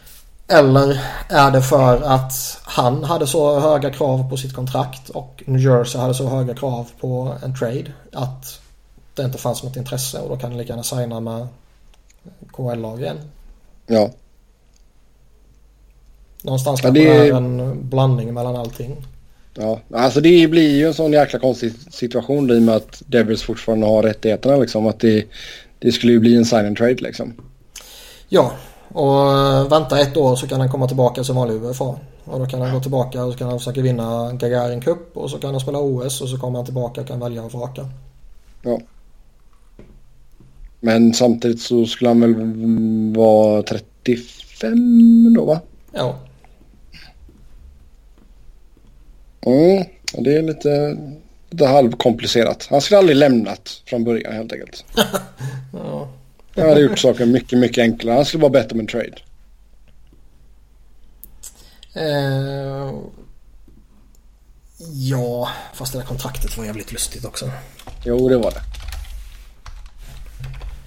Eller är det för att han hade så höga krav på sitt kontrakt och New Jersey hade så höga krav på en trade att det inte fanns något intresse och då kan han lika gärna signa med KL-lag igen.
Ja.
Någonstans ja, kanske det är en blandning mellan allting.
Ja, alltså det blir ju en sån jäkla konstig situation i och med att Devils fortfarande har rättigheterna liksom. Att det, det skulle ju bli en sign and trade liksom.
Ja, och eh, vänta ett år så kan han komma tillbaka som vanlig UFA. Och då kan han gå tillbaka och så kan han försöka vinna Gagarin Cup och så kan han spela OS och så kommer han tillbaka och kan välja och vraka.
Ja. Men samtidigt så skulle han väl vara 35 då va?
Ja.
Mm, det är lite lite halvkomplicerat. Han skulle aldrig lämnat från början helt enkelt. (laughs)
ja.
Han hade gjort saker mycket, mycket enklare. Han skulle vara bättre med en trade.
Eh, ja, fast det där kontraktet var jävligt lustigt också.
Jo, det var det.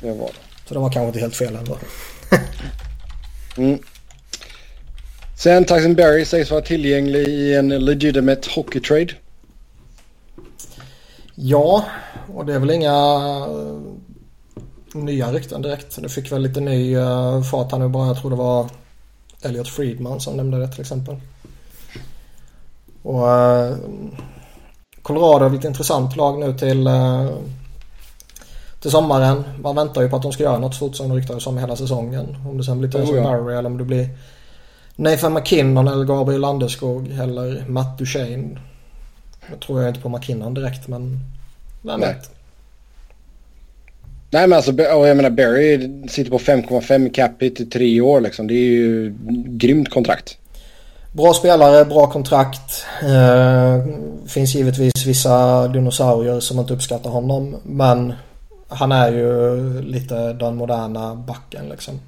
Det var det.
Så det var kanske inte helt fel ändå.
mm. Sen Tyson Berry sägs vara tillgänglig i en legitimate hockey trade.
Ja, och det är väl inga uh, nya rykten direkt. Det fick väl lite ny uh, fart här nu bara. Jag tror det var Elliot Friedman som nämnde det till exempel. Och uh, Colorado är ett intressant lag nu till, uh, till sommaren. Man väntar ju på att de ska göra något stort som det ryktades om hela säsongen. Om det sen blir Tyson oh, ja. Barry eller om det blir Nathan McKinnon eller Gabriel Landeskog eller Matt Duchene. Jag tror jag inte på McKinnon direkt men vem vet.
Nej men alltså jag menar Barry sitter på 5,5 capita i tre år liksom. Det är ju grymt kontrakt.
Bra spelare, bra kontrakt. Eh, finns givetvis vissa dinosaurier som inte uppskattar honom. Men han är ju lite den moderna backen liksom.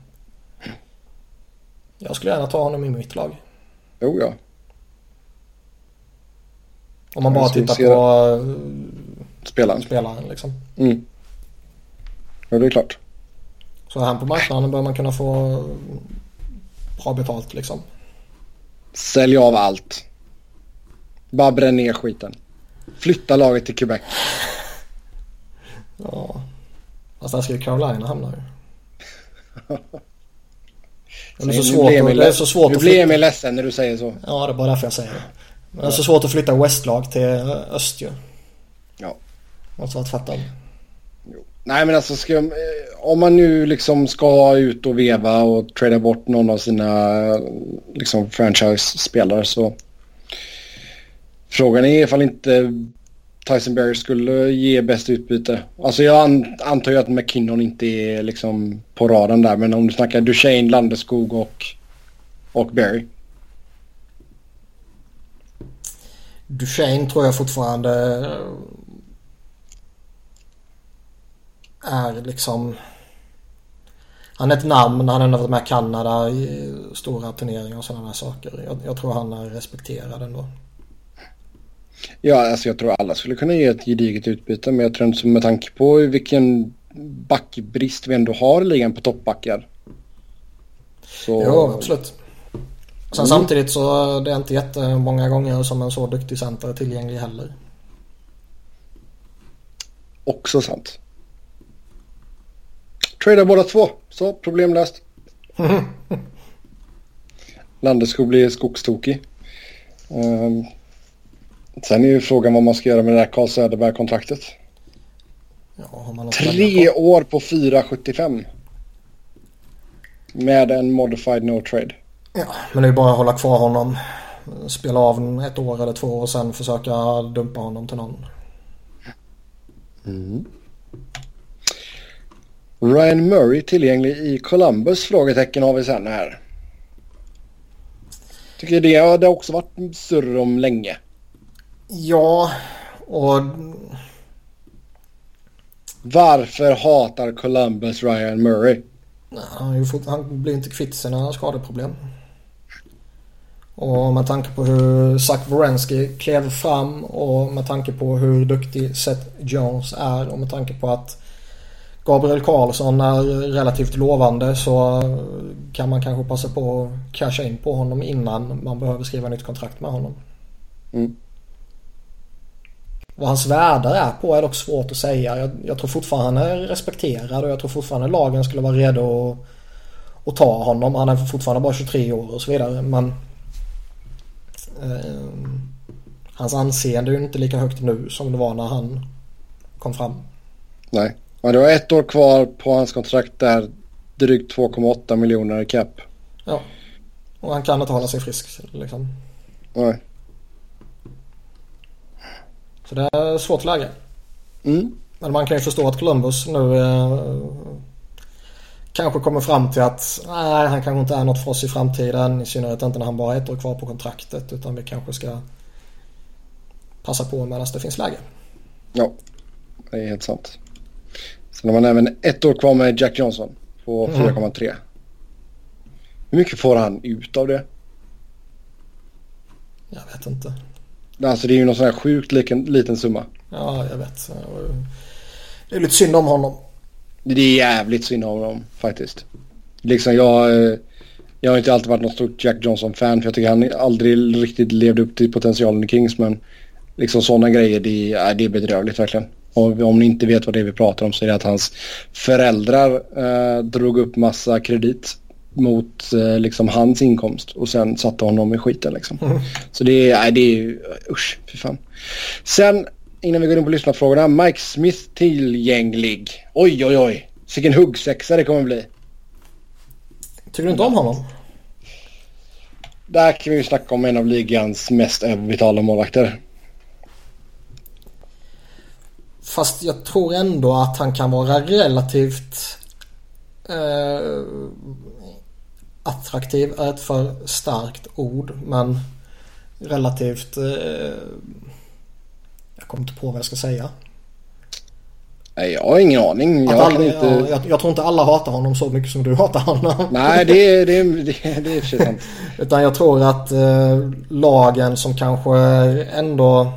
Jag skulle gärna ta honom i mitt lag.
Jo ja.
Om man bara tittar på spelaren. spelaren liksom.
Mm. Ja det är klart.
Så är han på marknaden bör man kunna få bra betalt liksom.
Sälj av allt. Bara bränn ner skiten. Flytta laget till Quebec.
ja. Fast där ska ju Carolina hamna ju. (laughs)
Det är så svårt, att, det är så svårt Nu blir Emil ledsen när du säger så.
Ja, det är bara därför jag säger det. Men det är så svårt att flytta Westlag till öst ju.
Ja.
Måste vara tvärtom.
Nej men alltså ska, om man nu liksom ska ut och veva och trada bort någon av sina liksom franchise-spelare så frågan är ifall inte Tyson Berry skulle ge bäst utbyte. Alltså jag antar ju att McKinnon inte är liksom på raden där men om du snackar Duchene, Landeskog och, och Berry.
Duchene tror jag fortfarande eh, är liksom... Han är ett namn, han har ändå varit med i Kanada i stora turneringar och sådana saker. Jag, jag, tror han är respekterad ändå.
Ja, alltså jag tror alla skulle kunna ge ett gediget utbyte men jag tror inte med tanke på vilken backbrist vi ändå har i ligan på toppbackar.
Så... Jo, absolut. Sen mm. samtidigt så det är inte jättemånga gånger som en så duktig center är tillgänglig heller.
Också sant. Trada båda två. Så, problemlöst. (laughs) Landeskog blir skogstokig. Um, sen är ju frågan vad man ska göra med det där Carl Söderberg-kontraktet.
Ja,
Tre år på 4,75. Med en modified no trade.
Ja, men det är bara att hålla kvar honom. Spela av ett år eller två och sen försöka dumpa honom till någon.
Mm. Ryan Murray tillgänglig i Columbus? Frågetecken har vi sen här. Tycker det har det också varit surr om länge.
Ja, och...
Varför hatar Columbus Ryan Murray?
Han, fått, han blir inte kvitt sina skadeproblem. Och med tanke på hur Zach Wierenski klev fram och med tanke på hur duktig Seth Jones är och med tanke på att Gabriel Karlsson är relativt lovande så kan man kanske passa på att casha in på honom innan man behöver skriva nytt kontrakt med honom.
Mm.
Vad hans värde är på är dock svårt att säga. Jag, jag, tror fortfarande han är respekterad och jag tror fortfarande lagen skulle vara redo att, att ta honom. Han är fortfarande bara 23 år och så vidare men eh, Hans anseende är ju inte lika högt nu som det var när han kom fram.
Nej. Ja, det var ett år kvar på hans kontrakt där. Drygt 2,8 miljoner i cap.
Ja. Och han kan inte hålla sig frisk liksom.
Nej.
Så det är svårt läge.
Mm.
Men man kan ju förstå att Columbus nu eh, kanske kommer fram till att nej, han kanske inte är något för oss i framtiden. I synnerhet inte när han bara har ett år kvar på kontraktet. Utan vi kanske ska passa på medan det finns läge.
Ja, det är helt sant. Sen har man även ett år kvar med Jack Johnson på 4,3. Mm. Hur mycket får han ut av det?
Jag vet inte.
Alltså det är ju någon sån här sjukt liten, liten summa.
Ja, jag vet. Det är lite synd om honom.
Det är jävligt synd om honom faktiskt. Liksom jag, eh, jag har inte alltid varit något stort Jack Johnson-fan för jag tycker han aldrig riktigt levde upp till potentialen i Kings men liksom sådana grejer det är, det är bedrövligt verkligen. Och om ni inte vet vad det är vi pratar om så är det att hans föräldrar eh, drog upp massa kredit mot eh, liksom hans inkomst och sen satte honom i skiten liksom. Mm. Så det är, det är usch, fy fan. Sen innan vi går in på lyssnarfrågorna, Mike Smith tillgänglig. Oj, oj, oj. Vilken huggsexa det kommer bli.
Tycker du inte om honom?
Där kan vi ju snacka om en av ligans mest överbetalda målvakter.
Fast jag tror ändå att han kan vara relativt eh, attraktiv är ett för starkt ord men relativt eh, jag kommer inte på vad jag ska säga.
Nej, jag har ingen aning.
Jag, alla, inte... ja, jag, jag, tror inte alla hatar honom så mycket som du hatar honom.
Nej, det, det, det, det är sant. (laughs)
Utan jag tror att eh, lagen som kanske ändå...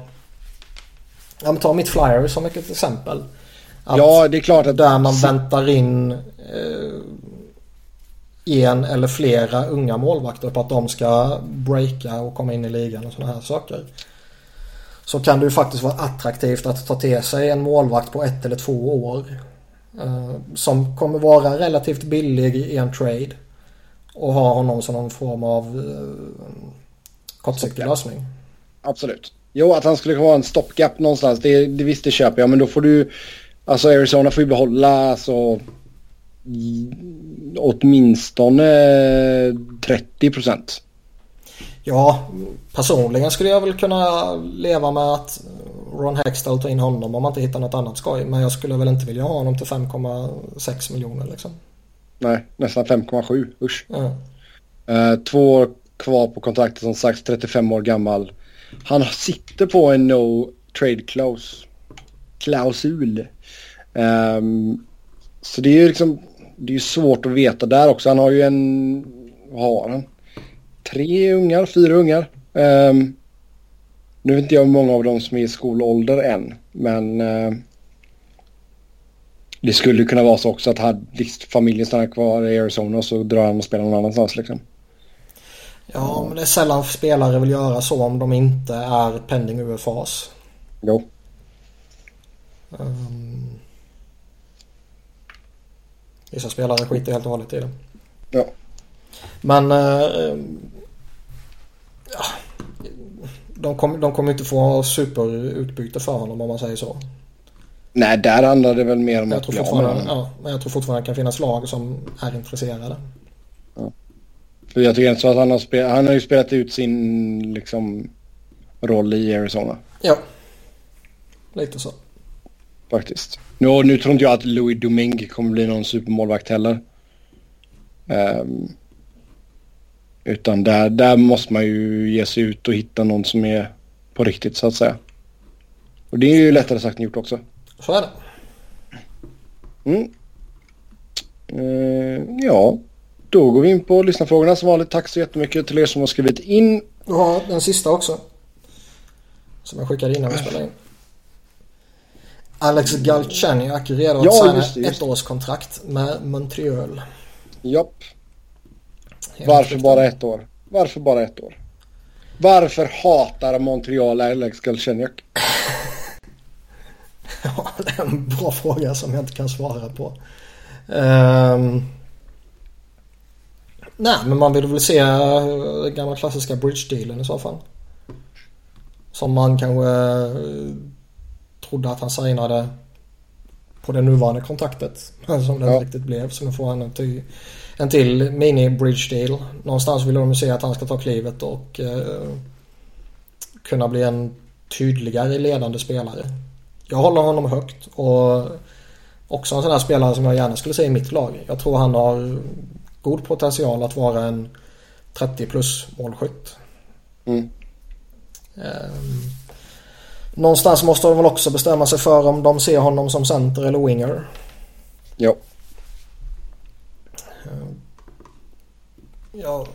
Ja men ta mitt flyer som ett exempel.
Att ja, det är klart att...
Där man väntar in eh, en eller flera unga målvakter på att de ska breaka och komma in i ligan och sådana här saker så kan det ju faktiskt vara attraktivt att ta till sig en målvakt på ett eller två år. Eh, som kommer vara relativt billig i en trade. Och ha honom som någon form av eh, kortsiktig lösning.
Absolut. Jo, att han skulle ha en stopgap någonstans, det, det visst det köper jag. Men då får du, alltså Arizona får ju behålla alltså åtminstone 30 procent.
Ja, personligen skulle jag väl kunna leva med att Ron Hextall tar in honom om man inte hittar något annat skoj. Men jag skulle väl inte vilja ha honom till 5,6 miljoner liksom.
Nej, nästan 5,7. Usch. Mm. Uh, två år kvar på kontraktet som sagt, 35 år gammal. Han sitter på en no trade clause. klausul. Um, så det är ju liksom, det är svårt att veta där också. Han har ju en, vad har han? tre ungar, fyra ungar. Um, nu vet inte jag hur många av dem som är i skolålder än. Men uh, det skulle kunna vara så också att hade familjen stannar kvar i Arizona så drar han och spelar någon annanstans liksom.
Ja, men det är sällan spelare vill göra så om de inte är pending UFAs.
Jo.
Um, vissa spelare skiter helt och hållet i det.
Ja.
Men uh, ja, de kommer de kom inte få superutbyte för honom om man säger så.
Nej, där handlar det väl mer om
jag att bli av Ja, men jag tror fortfarande det kan finnas lag som är intresserade.
Ja. För jag tycker inte så att han har, spelat, han har ju spelat ut sin liksom, roll i Arizona.
Ja, lite så.
Faktiskt. Nu, nu tror inte jag att Louis Domingue kommer bli någon supermålvakt heller. Um, utan där, där måste man ju ge sig ut och hitta någon som är på riktigt så att säga. Och det är ju lättare sagt än gjort också.
Så är det.
Mm. Uh, ja, då går vi in på lyssnarfrågorna som vanligt. Tack så jättemycket till er som har skrivit in.
Ja, den sista också. Som jag skickade innan vi spelade in. Alex Galchenyuk redo att ja, signa ett års kontrakt med Montreal.
Japp. Varför bara ett år? Varför bara ett år? Varför hatar Montreal Alex Galchenyuk? (laughs)
ja, det är en bra fråga som jag inte kan svara på. Um... Nej, men man vill väl se den gamla klassiska bridge-dealen i så fall. Som man kanske eh, trodde att han signade på det nuvarande kontraktet. Men som det ja. riktigt blev. Så nu får han en ty en till mini bridge deal. Någonstans vill de se att han ska ta klivet och eh, kunna bli en tydligare ledande spelare. Jag håller honom högt och också en sån här spelare som jag gärna skulle se i mitt lag. Jag tror han har god potential att vara en 30 plus målskytt. Mm. Um, Någonstans måste de väl också bestämma sig för om de ser honom som center eller winger.
Ja.
Ja,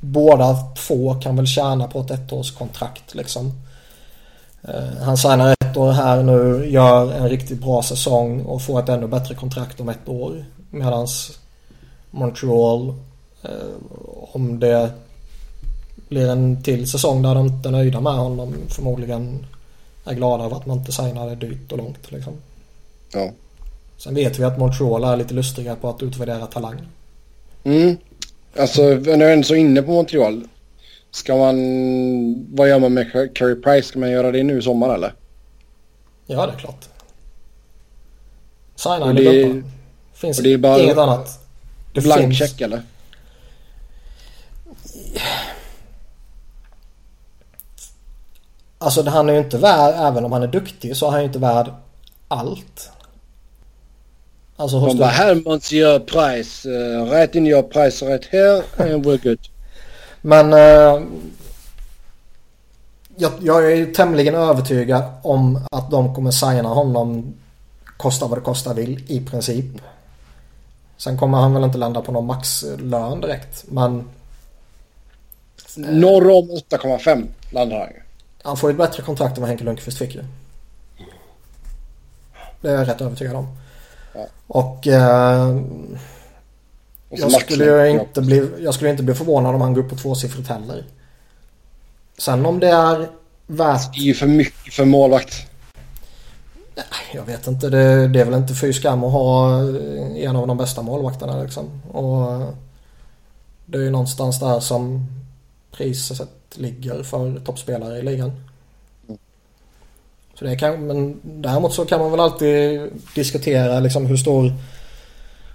båda två kan väl tjäna på ett ettårskontrakt liksom. Eh, han signar ett år här nu, gör en riktigt bra säsong och får ett ännu bättre kontrakt om ett år. Medan Montreal, eh, om det blir en till säsong där de inte är nöjda med honom förmodligen är glada över att man inte signade dyrt och långt liksom.
Ja.
Sen vet vi att Montreal är lite lustiga på att utvärdera talang.
Mm. Alltså, när jag är ändå så inne på Montreal. Ska man... Vad gör man med Carey Price? Ska man göra det nu i sommar eller?
Ja, det är klart. Signa eller
det-.
Finns
och det är bara-
inget annat. Det
Blank
finns-
check eller?
Alltså han är ju inte värd, även om han är duktig så är han ju inte värd allt. Alltså hos
Man bara, här Monsieur Price. Uh, right in your price right here and we're good.
Men eh, jag, jag är tämligen övertygad om att de kommer signa honom kosta vad det kostar vill i princip. Sen kommer han väl inte landa på någon maxlön direkt men
Norr om 8,5 landar han ju.
Han får ett bättre kontrakt än vad Henke Lundqvist fick ju. Det är jag rätt övertygad om.
Ja.
Och eh, jag skulle inte bli, jag skulle inte bli förvånad om han går upp på tvåsiffrigt heller. Sen om det är värt
Det är ju för mycket för målvakt.
Jag vet inte. Det, det är väl inte fy skam att ha eh, en av de bästa målvakterna liksom. Och eh, det är ju någonstans där som priset ligger för toppspelare i ligan. Så det kan, men däremot så kan man väl alltid diskutera liksom hur stor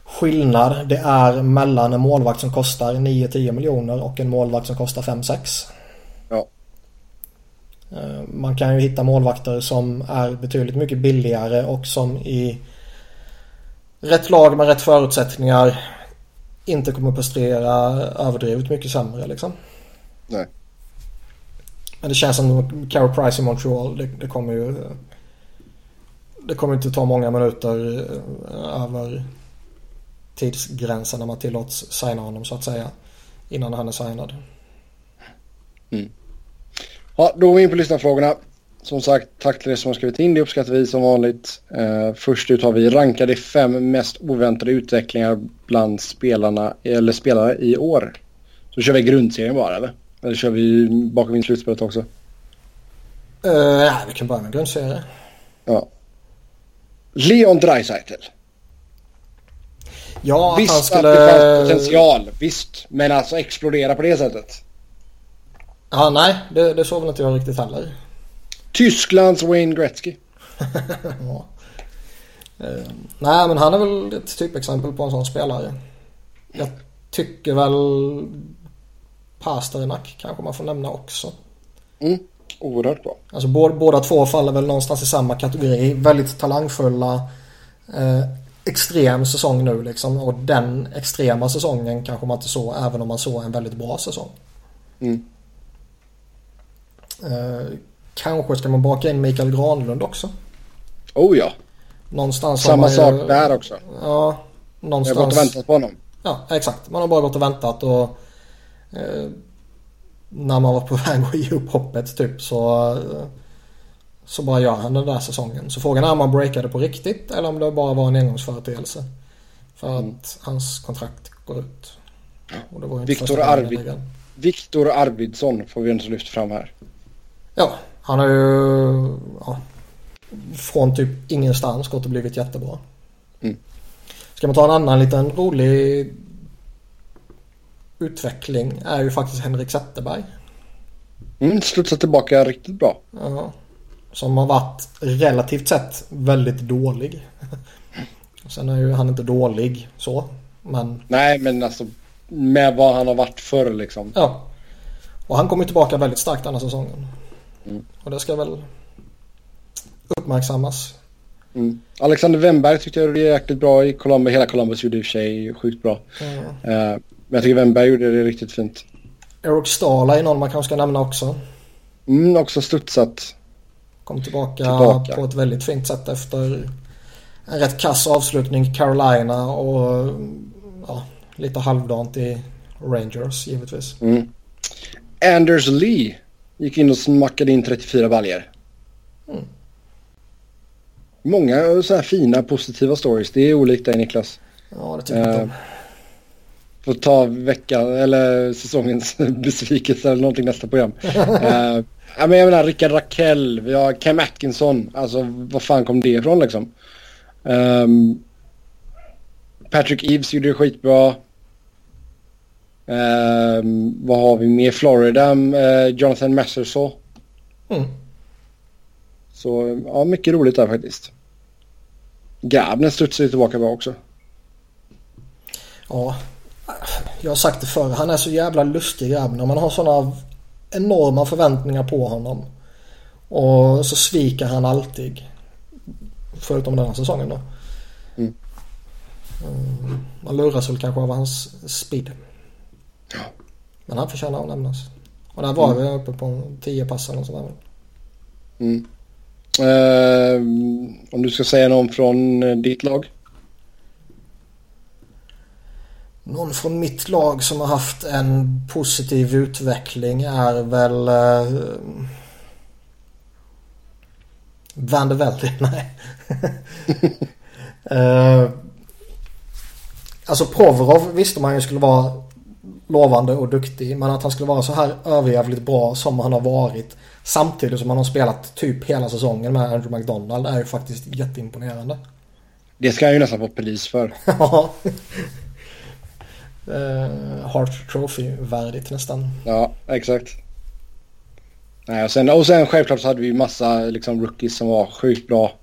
skillnad det är mellan en målvakt som kostar 9-10 miljoner och en målvakt som kostar 5-6.
Ja.
Eh, Man kan ju hitta målvakter som är betydligt mycket billigare och som i rätt lag med rätt förutsättningar inte kommer prestera överdrivet mycket sämre liksom.
Nej.
Men det känns som Carey Price i Montreal, det, det kommer ju det kommer inte ta många minuter eh, över tidsgränsen när man tillåts signa honom så att säga. Innan han är signad. Mm.
Ja, då går vi in på lyssnarfrågorna. Som sagt, tack till er som har skrivit in. Det uppskattar vi som vanligt. Eh, först ut har vi rankade fem mest oväntade utvecklingar bland spelarna, eller spelare i år. Så kör vi grundserien bara eller? Eller kör vi bakom in slutspelet också?
Uh, nej, vi kan börja med grundserie.
Ja. Leon Draisaitl.
Ja, att han
Visst
skulle...
att det fanns potential, visst. Men alltså explodera på det sättet.
Ja, nej, det, det såg väl inte jag riktigt heller.
Tysklands Wayne Gretzky. (laughs)
ja. Eh, nej, men han är väl ett typexempel på en sån spelare. Jag tycker väl Pasternak kanske man får nämna också.
Mm. Oerhört bra.
Alltså båda, båda två faller väl någonstans i samma kategori. Väldigt talangfulla. Eh, extrem säsong nu liksom. Och den extrema säsongen kanske man inte såg även om man såg en väldigt bra säsong.
Mm.
Eh, kanske ska man baka in Mikael Granlund också.
Oh ja.
Någonstans
Samma
ju-
sak där också.
Ja,
Jag har
någonstans.
gått och väntat på honom.
Ja, exakt. Man har bara gått och väntat och eh, när man var på (laughs) väg att ge upp hoppet typ så eh, så bara gör han den där säsongen. Så frågan är om han breakade på riktigt eller om det bara var en engångsföreteelse. För att
Mm.
hans kontrakt går ut. Och det var ju inte
Viktor Arvid. Viktor Arvidsson får vi ändå lyfta fram här.
Ja, han har ju ja, från typ ingenstans gått och blivit jättebra.
Mm.
Ska man ta en annan liten rolig utveckling är ju faktiskt Henrik Zetterberg.
Mm, studsat tillbaka riktigt bra.
Ja, som har varit relativt sett väldigt dålig. (laughs) Sen är ju han inte dålig så. Men
Nej, men alltså med vad han har varit förr liksom.
ja. Och han kommer tillbaka väldigt starkt denna säsongen.
Mm.
Och det ska väl uppmärksammas.
Mm. Alexander Wennberg tyckte jag gjorde jäkligt bra i Columbus. Hela Columbus gjorde i och för sig sjukt bra.
Mm.
Eh, men jag tycker Wennberg gjorde det riktigt fint.
Eric Stala är någon man kanske ska nämna också.
Mm, också studsat.
Kom tillbaka, tillbaka, på ett väldigt fint sätt efter en rätt kass avslutning i Carolina och ja, lite halvdant i Rangers givetvis.
Mm. Anders Lee gick in och smackade in 34 baljer. Mm. Många så här fina positiva stories. Det är olikt dig Niklas.
Ja, det tycker jag. Uh,
får ta veckan eller säsongens (laughs) besvikelse eller någonting nästa program. uh, (laughs) ja, men jag menar Rickard Rakell, vi har Cam Atkinson. Alltså vad fan kom det ifrån liksom? Um, Patrick Eves gjorde det skitbra. Um, vad har vi mer? Florida, uh, Jonathan Massersaw. Mm. Så ja, mycket roligt där faktiskt. Grabnen studsar ju tillbaka bra också.
Ja, jag har sagt det förr. Han är så jävla lustig grabben. Man har sådana enorma förväntningar på honom. Och så sviker han alltid. Förutom den här säsongen då. Mm. mm. Man luras väl kanske av hans speed. Ja. Men han förtjänar att nämnas. Och där var mm. vi uppe på 10 pass eller sådär.
Mm. Uh, om du ska säga någon från eh, ditt lag?
Någon från mitt lag som har haft en positiv utveckling är väl uh, Van de Velde, (laughs) nej. uh, (laughs) alltså Provorov visste man ju skulle vara lovande och duktig. Men att han skulle vara så här överjävligt bra som han har varit. Samtidigt som han har spelat typ hela säsongen med Andrew McDonald är ju faktiskt jätteimponerande.
Det ska han ju nästan få pris för. (laughs)
uh, Hart Trophy-värdigt nästan.
Ja, exakt. Nej, och, sen, och sen självklart så hade vi massa liksom, rookies som var sjukt bra.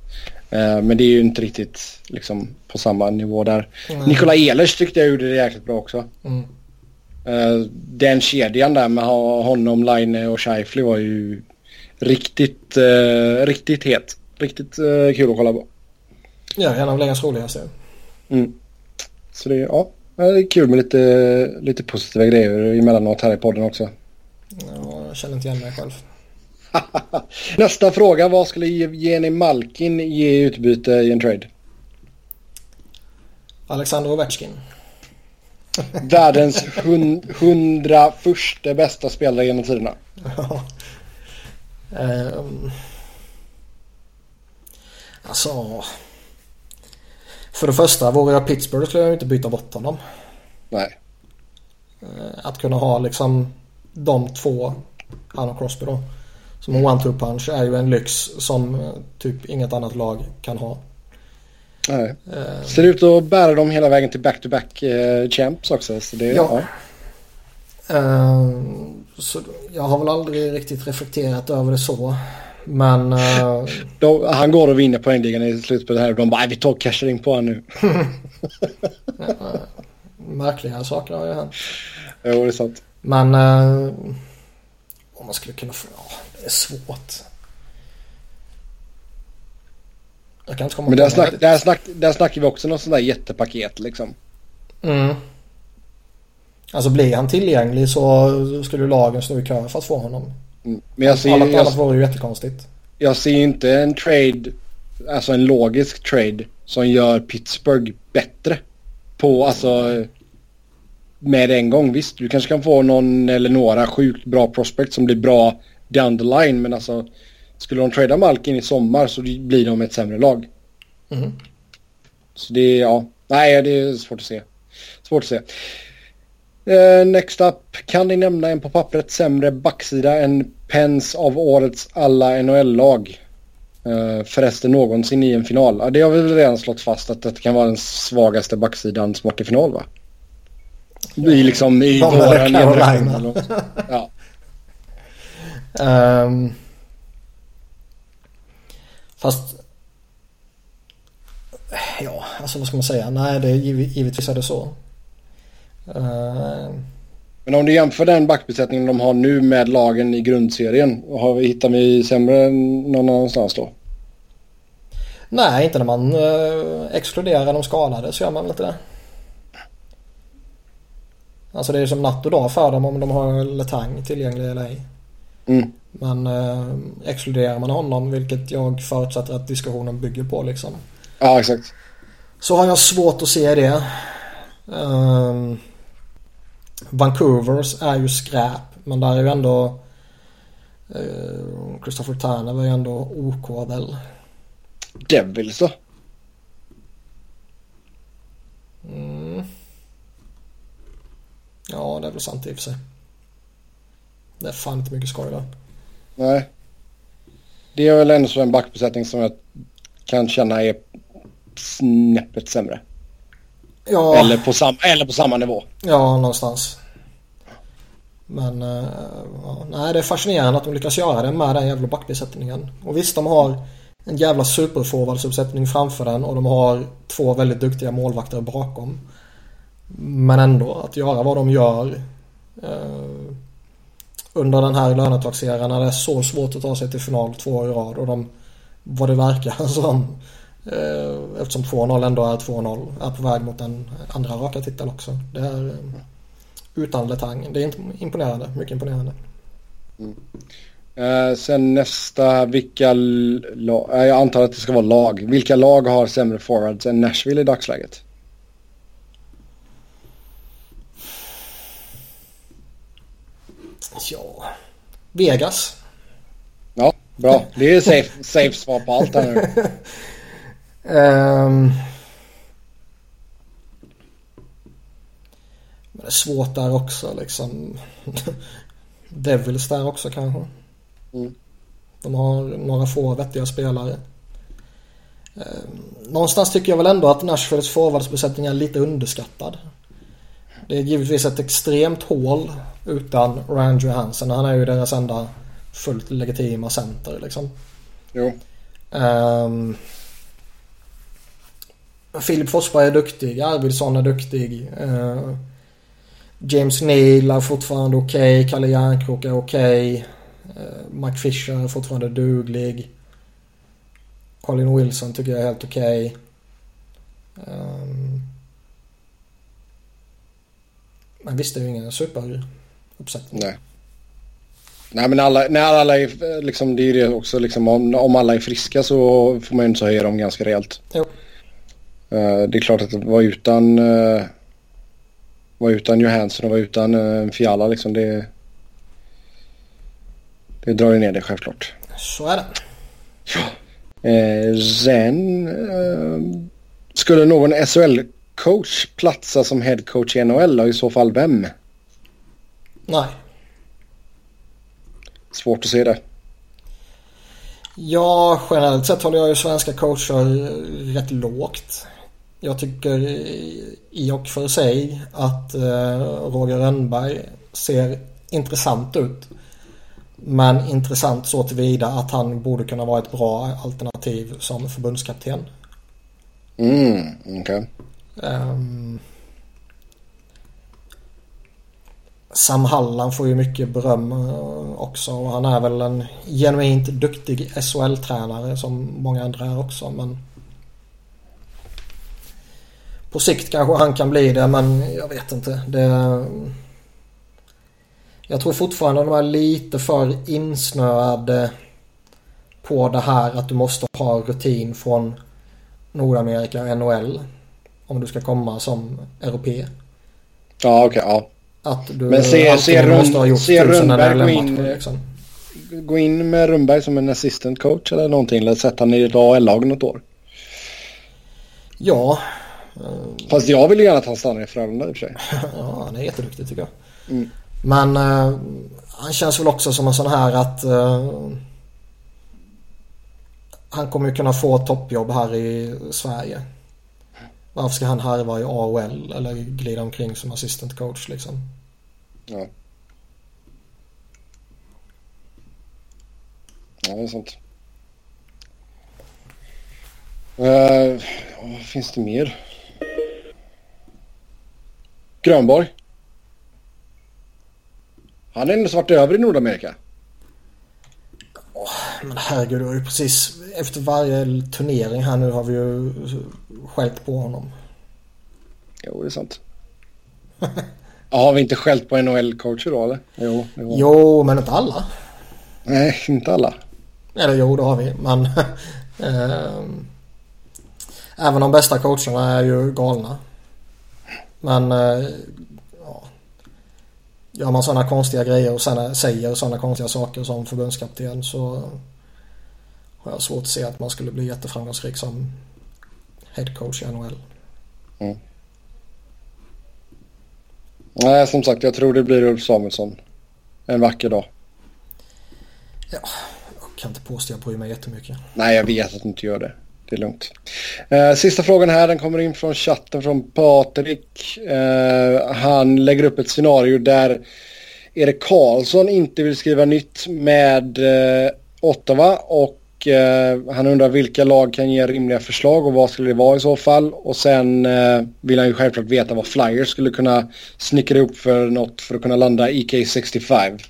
Uh, men det är ju inte riktigt liksom, på samma nivå där. Mm. Nikola Ehlers tyckte jag gjorde det jäkligt bra också. Mm. Uh, den kedjan där med honom, Line och Scheifly var ju riktigt, uh, riktigt het. Riktigt uh, kul att kolla på.
Ja, en av ligans roligaste.
Mm. Så det, ja, det är kul med lite, lite positiva grejer emellanåt här i podden också.
Ja, jag känner inte igen mig själv. (laughs)
Nästa fråga. Vad skulle Jenny Malkin ge i utbyte i en trade?
Alexander Ovechkin. (laughs)
Världens hundra första bästa spelare genom tiderna. Ja.
Um, alltså. För det första, vore jag Pittsburgh skulle jag inte byta bort honom.
Nej.
Uh, att kunna ha liksom de två, han och Crosby då. Som en one-two punch är ju en lyx som uh, typ inget annat lag kan ha.
Nej. Uh, Ser ut att bära dem hela vägen till back-to-back uh, champs också. Så det, ja.
ja. Uh, så jag har väl aldrig riktigt reflekterat över det så. Men... Uh...
De, han går och vinner poängligan i slutspelet här och de bara vi tar cashar in på honom nu. (laughs)
Märkliga saker har ju hänt.
Jo, det är sant.
Men... Uh, om man skulle kunna få... Ja, det är svårt.
Jag kan inte komma Men där, snack, där, snack, där snackar vi också något sånt där jättepaket liksom.
Mm. Alltså blir han tillgänglig så skulle lagen stå i kö för att få honom. Mm. Men jag ser, jag, vore ju jättekonstigt.
Jag ser inte en trade, alltså en logisk trade som gör Pittsburgh bättre. På alltså med en gång. Visst, du kanske kan få någon eller några sjukt bra prospect som blir bra down the line. Men alltså skulle de trada Malkin i sommar så blir de ett sämre lag. Mm. Så det ja, nej det är svårt att se. Svårt att se. Uh, next up, kan ni nämna en på pappret sämre backsida än Pens av årets alla NHL-lag? Uh, förresten någonsin i en final. Ja, det har vi väl redan slått fast att det kan vara den svagaste backsidan som åkt i final va? I liksom i våran generation. (laughs) Ja.
Um, Fast... Ja, alltså vad ska man säga? Nej, det är givetvis är det så. Uh...
Men om du jämför den backbesättningen de har nu med lagen i grundserien. Har vi, hittar vi sämre någon annanstans då?
Nej, inte när man uh, exkluderar de skadade så gör man väl inte det. Alltså det är som natt och dag för dem om de har Letang tillgänglig eller ej. Mm. Men eh, exkluderar man honom, vilket jag förutsätter att diskussionen bygger på liksom.
Ja, exakt.
Så har jag svårt att se det. Um, Vancouvers är ju skräp. Men där är ju ändå uh, Christopher Tanner var ju ändå OK väl.
Devils då?
Mm. Ja, det är väl sant i och för sig. Det är fan inte mycket skoj där.
Nej. Det är väl ändå så en backbesättning som jag kan känna är snäppet sämre.
Ja.
Eller, på sam eller på samma nivå.
Ja, någonstans. Men ja, nej, det är fascinerande att de lyckas göra det med den jävla backbesättningen. Och visst, de har en jävla superforwardsuppsättning framför den och de har två väldigt duktiga målvakter bakom. Men ändå, att göra vad de gör uh, under den här lönetaxeraren när det är så svårt att ta sig till final två år i rad och de, vad det verkar (laughs) som, eftersom 2-0 ändå är 2-0, är på väg mot en andra raka titel också. Det är uh, utan letang. Det är imponerande, mycket imponerande.
Mm. Eh, sen nästa, vilka lag, jag antar att det ska vara lag. Vilka lag har sämre forwards än Nashville i dagsläget?
Ja, Vegas.
Ja, bra. Det är safe, safe svar på allt här nu. (laughs)
um, det är svårt där också liksom. (laughs) Devils där också kanske.
Mm.
De har några få vettiga spelare. Um, någonstans tycker jag väl ändå att Nashvilles forwardsbesättning är lite underskattad. Det är givetvis ett extremt hål utan Ryan Johansson. Han är ju deras enda fullt legitima center liksom.
Jo.
Um, Filip Forsberg är duktig. Arvidsson är duktig. Uh, James Neal är fortfarande okej. Okay. Kalle Järnkrok är okej. Okay. Mike Fisher är fortfarande duglig. Colin Wilson tycker jag är helt okej. Okay. Um, men visst, det är ju ingen superuppsättning.
Nej. Nej men alla, när alla är, liksom, det är ju det också liksom, om, om alla är friska så får man ju inte höja dem ganska rejält.
Jo.
Uh, det är klart att det var utan, uh, var utan Johansson och var utan uh, Fiala liksom det, det drar ju ner det självklart.
Så är det.
Ja. Sen skulle någon SHL coach platsa som headcoach i NHL och i så fall vem?
Nej.
Svårt att se det.
Ja, generellt sett håller jag ju svenska coacher rätt lågt. Jag tycker i och för sig att Roger Rönnberg ser intressant ut. Men intressant så tillvida att han borde kunna vara ett bra alternativ som förbundskapten.
Mm, okej. Okay.
Um, Sam Hallan får ju mycket beröm också och han är väl en genuint duktig SHL-tränare som många andra är också men på sikt kanske han kan bli det men jag vet inte. Det... Jag tror fortfarande de är lite för insnöade på det här att du måste ha rutin från Nordamerika, NHL om du ska komma som europé.
Ja, okej. Okay, ja.
Att du
Men se, se,
måste ha gjort
se Rönnberg gå in,
liksom.
gå in med Rönnberg som en assistant coach eller någonting. Eller sätta han i ett AL-lag något år.
Ja.
Fast jag vill gärna att han stannar i Frölunda i och för sig. (laughs)
ja, han är jätteduktig tycker jag.
Mm.
Men uh, han känns väl också som en sån här att uh, han kommer ju kunna få toppjobb här i Sverige. Varför ska han harva i AOL eller glida omkring som assistant coach liksom?
Ja. Ja, det är sant. Uh, vad finns det mer? Grönborg. Han har ändå varit över i Nordamerika.
Oh, men herregud, du har ju precis efter varje turnering här nu har vi ju skällt på honom.
Jo, det är sant. (laughs) ja, har vi inte skällt på NHL-coacher då eller? Jo,
jo. jo, men inte alla.
Nej, inte alla.
Eller jo, det har vi. Men (laughs) eh, även de bästa coacherna är ju galna. Men eh, ja, gör man sådana konstiga grejer och sen säger sådana konstiga saker som förbundskapten så har jag svårt att se att man skulle bli jätteframgångsrik som headcoach i NHL. Mm.
Nej, som sagt, jag tror det blir Ulf Samuelsson en vacker dag.
Ja, jag kan inte påstå att jag bryr mig jättemycket.
Nej, jag vet att du inte gör det. Det är lugnt. Eh, sista frågan här, den kommer in från chatten från Patrik. Eh, han lägger upp ett scenario där Erik Karlsson inte vill skriva nytt med eh, Ottawa och eh, han undrar vilka lag kan ge rimliga förslag och vad skulle det vara i så fall. Och sen eh, vill han ju självklart veta vad Flyers skulle kunna snickra ihop för något för att kunna landa IK65.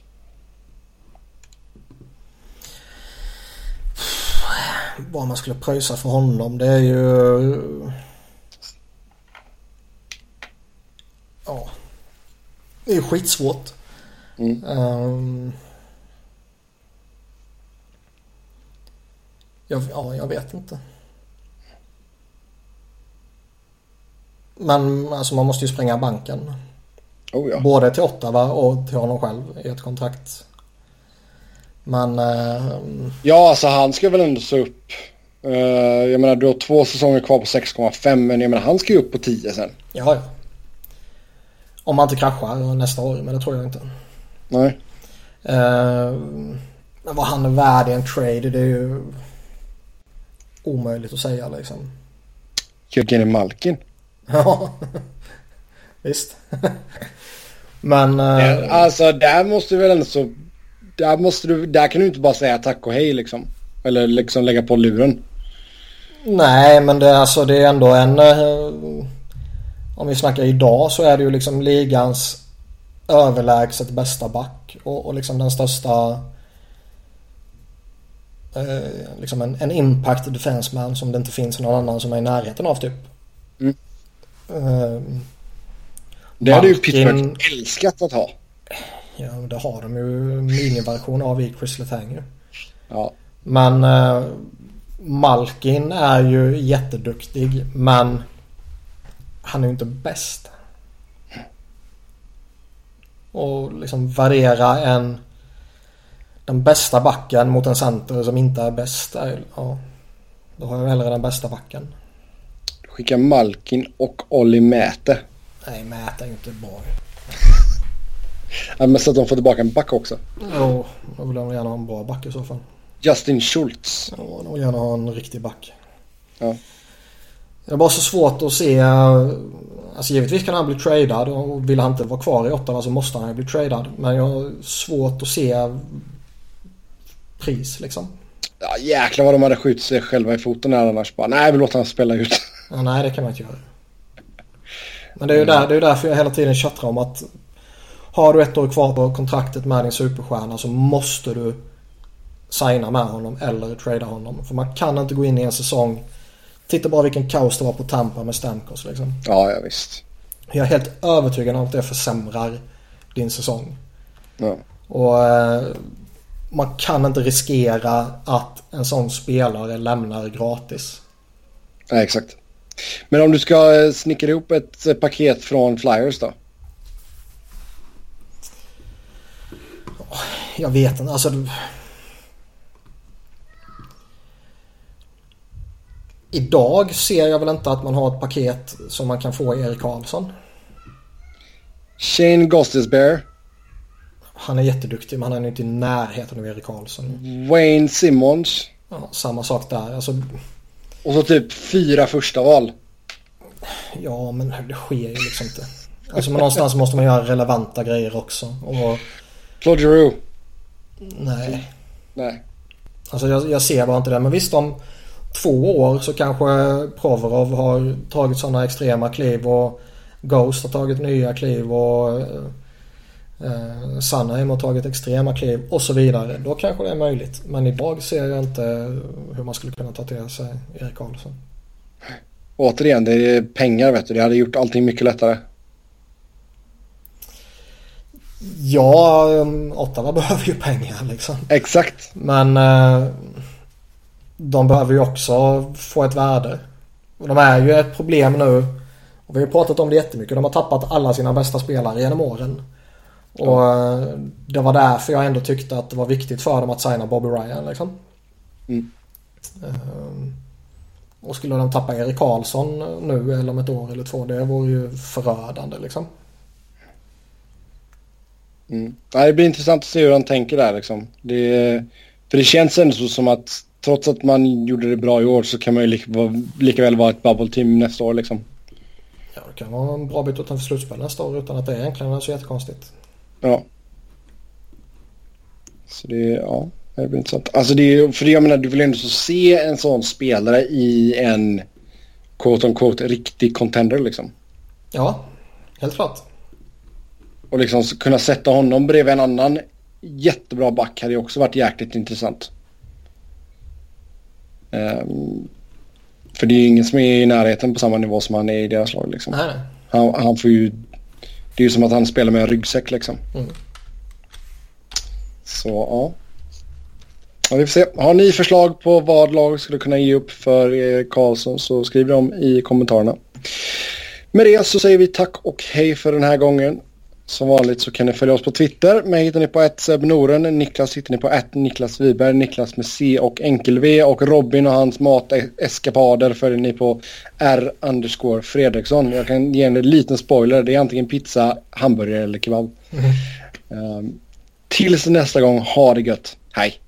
Vad man skulle pröjsa för honom det är ju... Ja. Det är ju skitsvårt. Mm. Um... Jag, ja, jag vet inte. Men alltså man måste ju spränga banken.
Oh ja.
Både till Ottawa och till honom själv i ett kontrakt. Men... Eh,
ja, alltså han ska väl ändå se upp. Uh, jag menar du har två säsonger kvar på 6,5 men jag menar han ska ju upp på 10 sen.
Ja, ja. Om man inte kraschar nästa år, men det tror jag inte.
Nej.
Uh, men vad han är värd i en trade, det är ju omöjligt att säga liksom.
Jörgen Malkin.
Ja, (laughs) visst. (laughs) Men...
Uh... Alltså där måste du väl ändå så... Där, måste du, där kan du inte bara säga tack och hej liksom. Eller liksom lägga på luren.
Nej, men det, alltså, det är ändå en... Uh, om vi snackar idag så är det ju liksom ligans överlägset bästa back. Och, och liksom den största eh, liksom en, en impact defenseman som det inte finns någon annan som är i närheten av typ. Mm.
Eh, det hade ju Pittsburgh älskat att ha.
Ja, det har de ju miniversion av i Chris Letang
Ja.
Men eh, Malkin är ju jätteduktig men han är ju inte bäst. Och liksom värdera en den bästa backen mot en center som inte är bäst. ja, då har jag hellre den bästa backen.
Du skickar Malkin och Olli Mäte.
Nej, Mäte är inte bra.
Ja, men så att de får tillbaka en back också.
Jo, då vill de gärna ha en bra back i så fall.
Justin Schultz.
Ja, de vill gärna ha en riktig back.
Ja.
Det är bara så svårt att se. Alltså givetvis kan han bli tradad och vill han inte vara kvar i Ottawa så måste han ju bli tradad. Men jag har svårt att se pris liksom.
Ja, jäklar vad de hade skjutit sig själva i foten där annars. Bara, nej, vi låter han spela ut.
Ja, nej, det kan man inte göra. Men det är ju där, det är därför jag hela tiden tjattrar om att har du ett år kvar på kontraktet med din superstjärna så måste du signa med honom eller trada honom. För man kan inte gå in i en säsong. Titta bara vilken kaos det var på Tampa med Stamkos liksom.
Ja, ja visst.
Jag är helt övertygad om att det försämrar din säsong.
Ja.
Och eh, man kan inte riskera att en sån spelare lämnar gratis.
Nej, exakt. Men om du ska eh, snickra ihop ett eh, paket från Flyers då?
Jag vet inte. Alltså... Idag ser jag väl inte att man har ett paket som man kan få Erik Karlsson.
Shane Gostisbehere.
Han är jätteduktig men han är inte i närheten av Erik Karlsson.
Wayne Simmons.
Ja, samma sak där. Alltså...
Och så typ fyra första val.
Ja men det sker ju liksom inte. Alltså men någonstans måste man göra relevanta grejer också. Och...
Claude Giroux.
Nej.
Nej.
Alltså jag, jag, ser bara inte det. Men visst om två år så kanske Provorov har tagit sådana extrema kliv och Ghost har tagit nya kliv och Eh, Sanheim har tagit extrema kliv och så vidare. Då kanske det är möjligt. Men idag ser jag inte hur man skulle kunna ta till sig Erik Karlsson.
Återigen, det är pengar vet du. Det hade gjort allting mycket lättare.
Ja, um, Ottawa behöver ju pengar liksom.
Exakt.
Men eh, de behöver ju också få ett värde. Och de är ju ett problem nu. Och vi har ju pratat om det jättemycket. De har tappat alla sina bästa spelare genom åren. Och eh, det var därför jag ändå tyckte att det var viktigt för dem att signa Bobby Ryan liksom.
Mm.
Eh, och skulle de tappa Erik Karlsson nu eller om ett år eller två. Det vore ju förödande liksom.
Mm. Det blir intressant att se hur han tänker där liksom. Det, för det känns ändå så som att trots att man gjorde det bra i år så kan man ju lika, lika väl vara ett bubble team nästa år liksom.
Ja, det kan vara en bra bit utanför slutspel nästa år utan att det egentligen är så jättekonstigt.
Ja. Så det, ja, det blir intressant. Alltså det, för jag menar, du vill ändå så se en sån spelare i en quote on quote riktig contender liksom.
Ja, helt klart.
Och liksom kunna sätta honom bredvid en annan jättebra back hade ju också varit jäkligt intressant. Um, för det är ju ingen som är i närheten på samma nivå som han är i deras lag liksom. Han, han får ju... Det är ju som att han spelar med en ryggsäck liksom.
Mm.
Så ja. ja. Vi får se. Har ni förslag på vad lag skulle kunna ge upp för Karlsson så skriv dem i kommentarerna. Med det så säger vi tack och hej för den här gången. Som vanligt så kan ni följa oss på Twitter. Mig hittar ni på ett Noren. Niklas hittar ni på ett Niklas Wiberg. Niklas med C och enkel-V. Och Robin och hans mateskapader följer ni på R underscore Fredriksson. Jag kan ge en liten spoiler. Det är antingen pizza, hamburgare eller kebab. Mm. Um, tills nästa gång, ha det gött. Hej!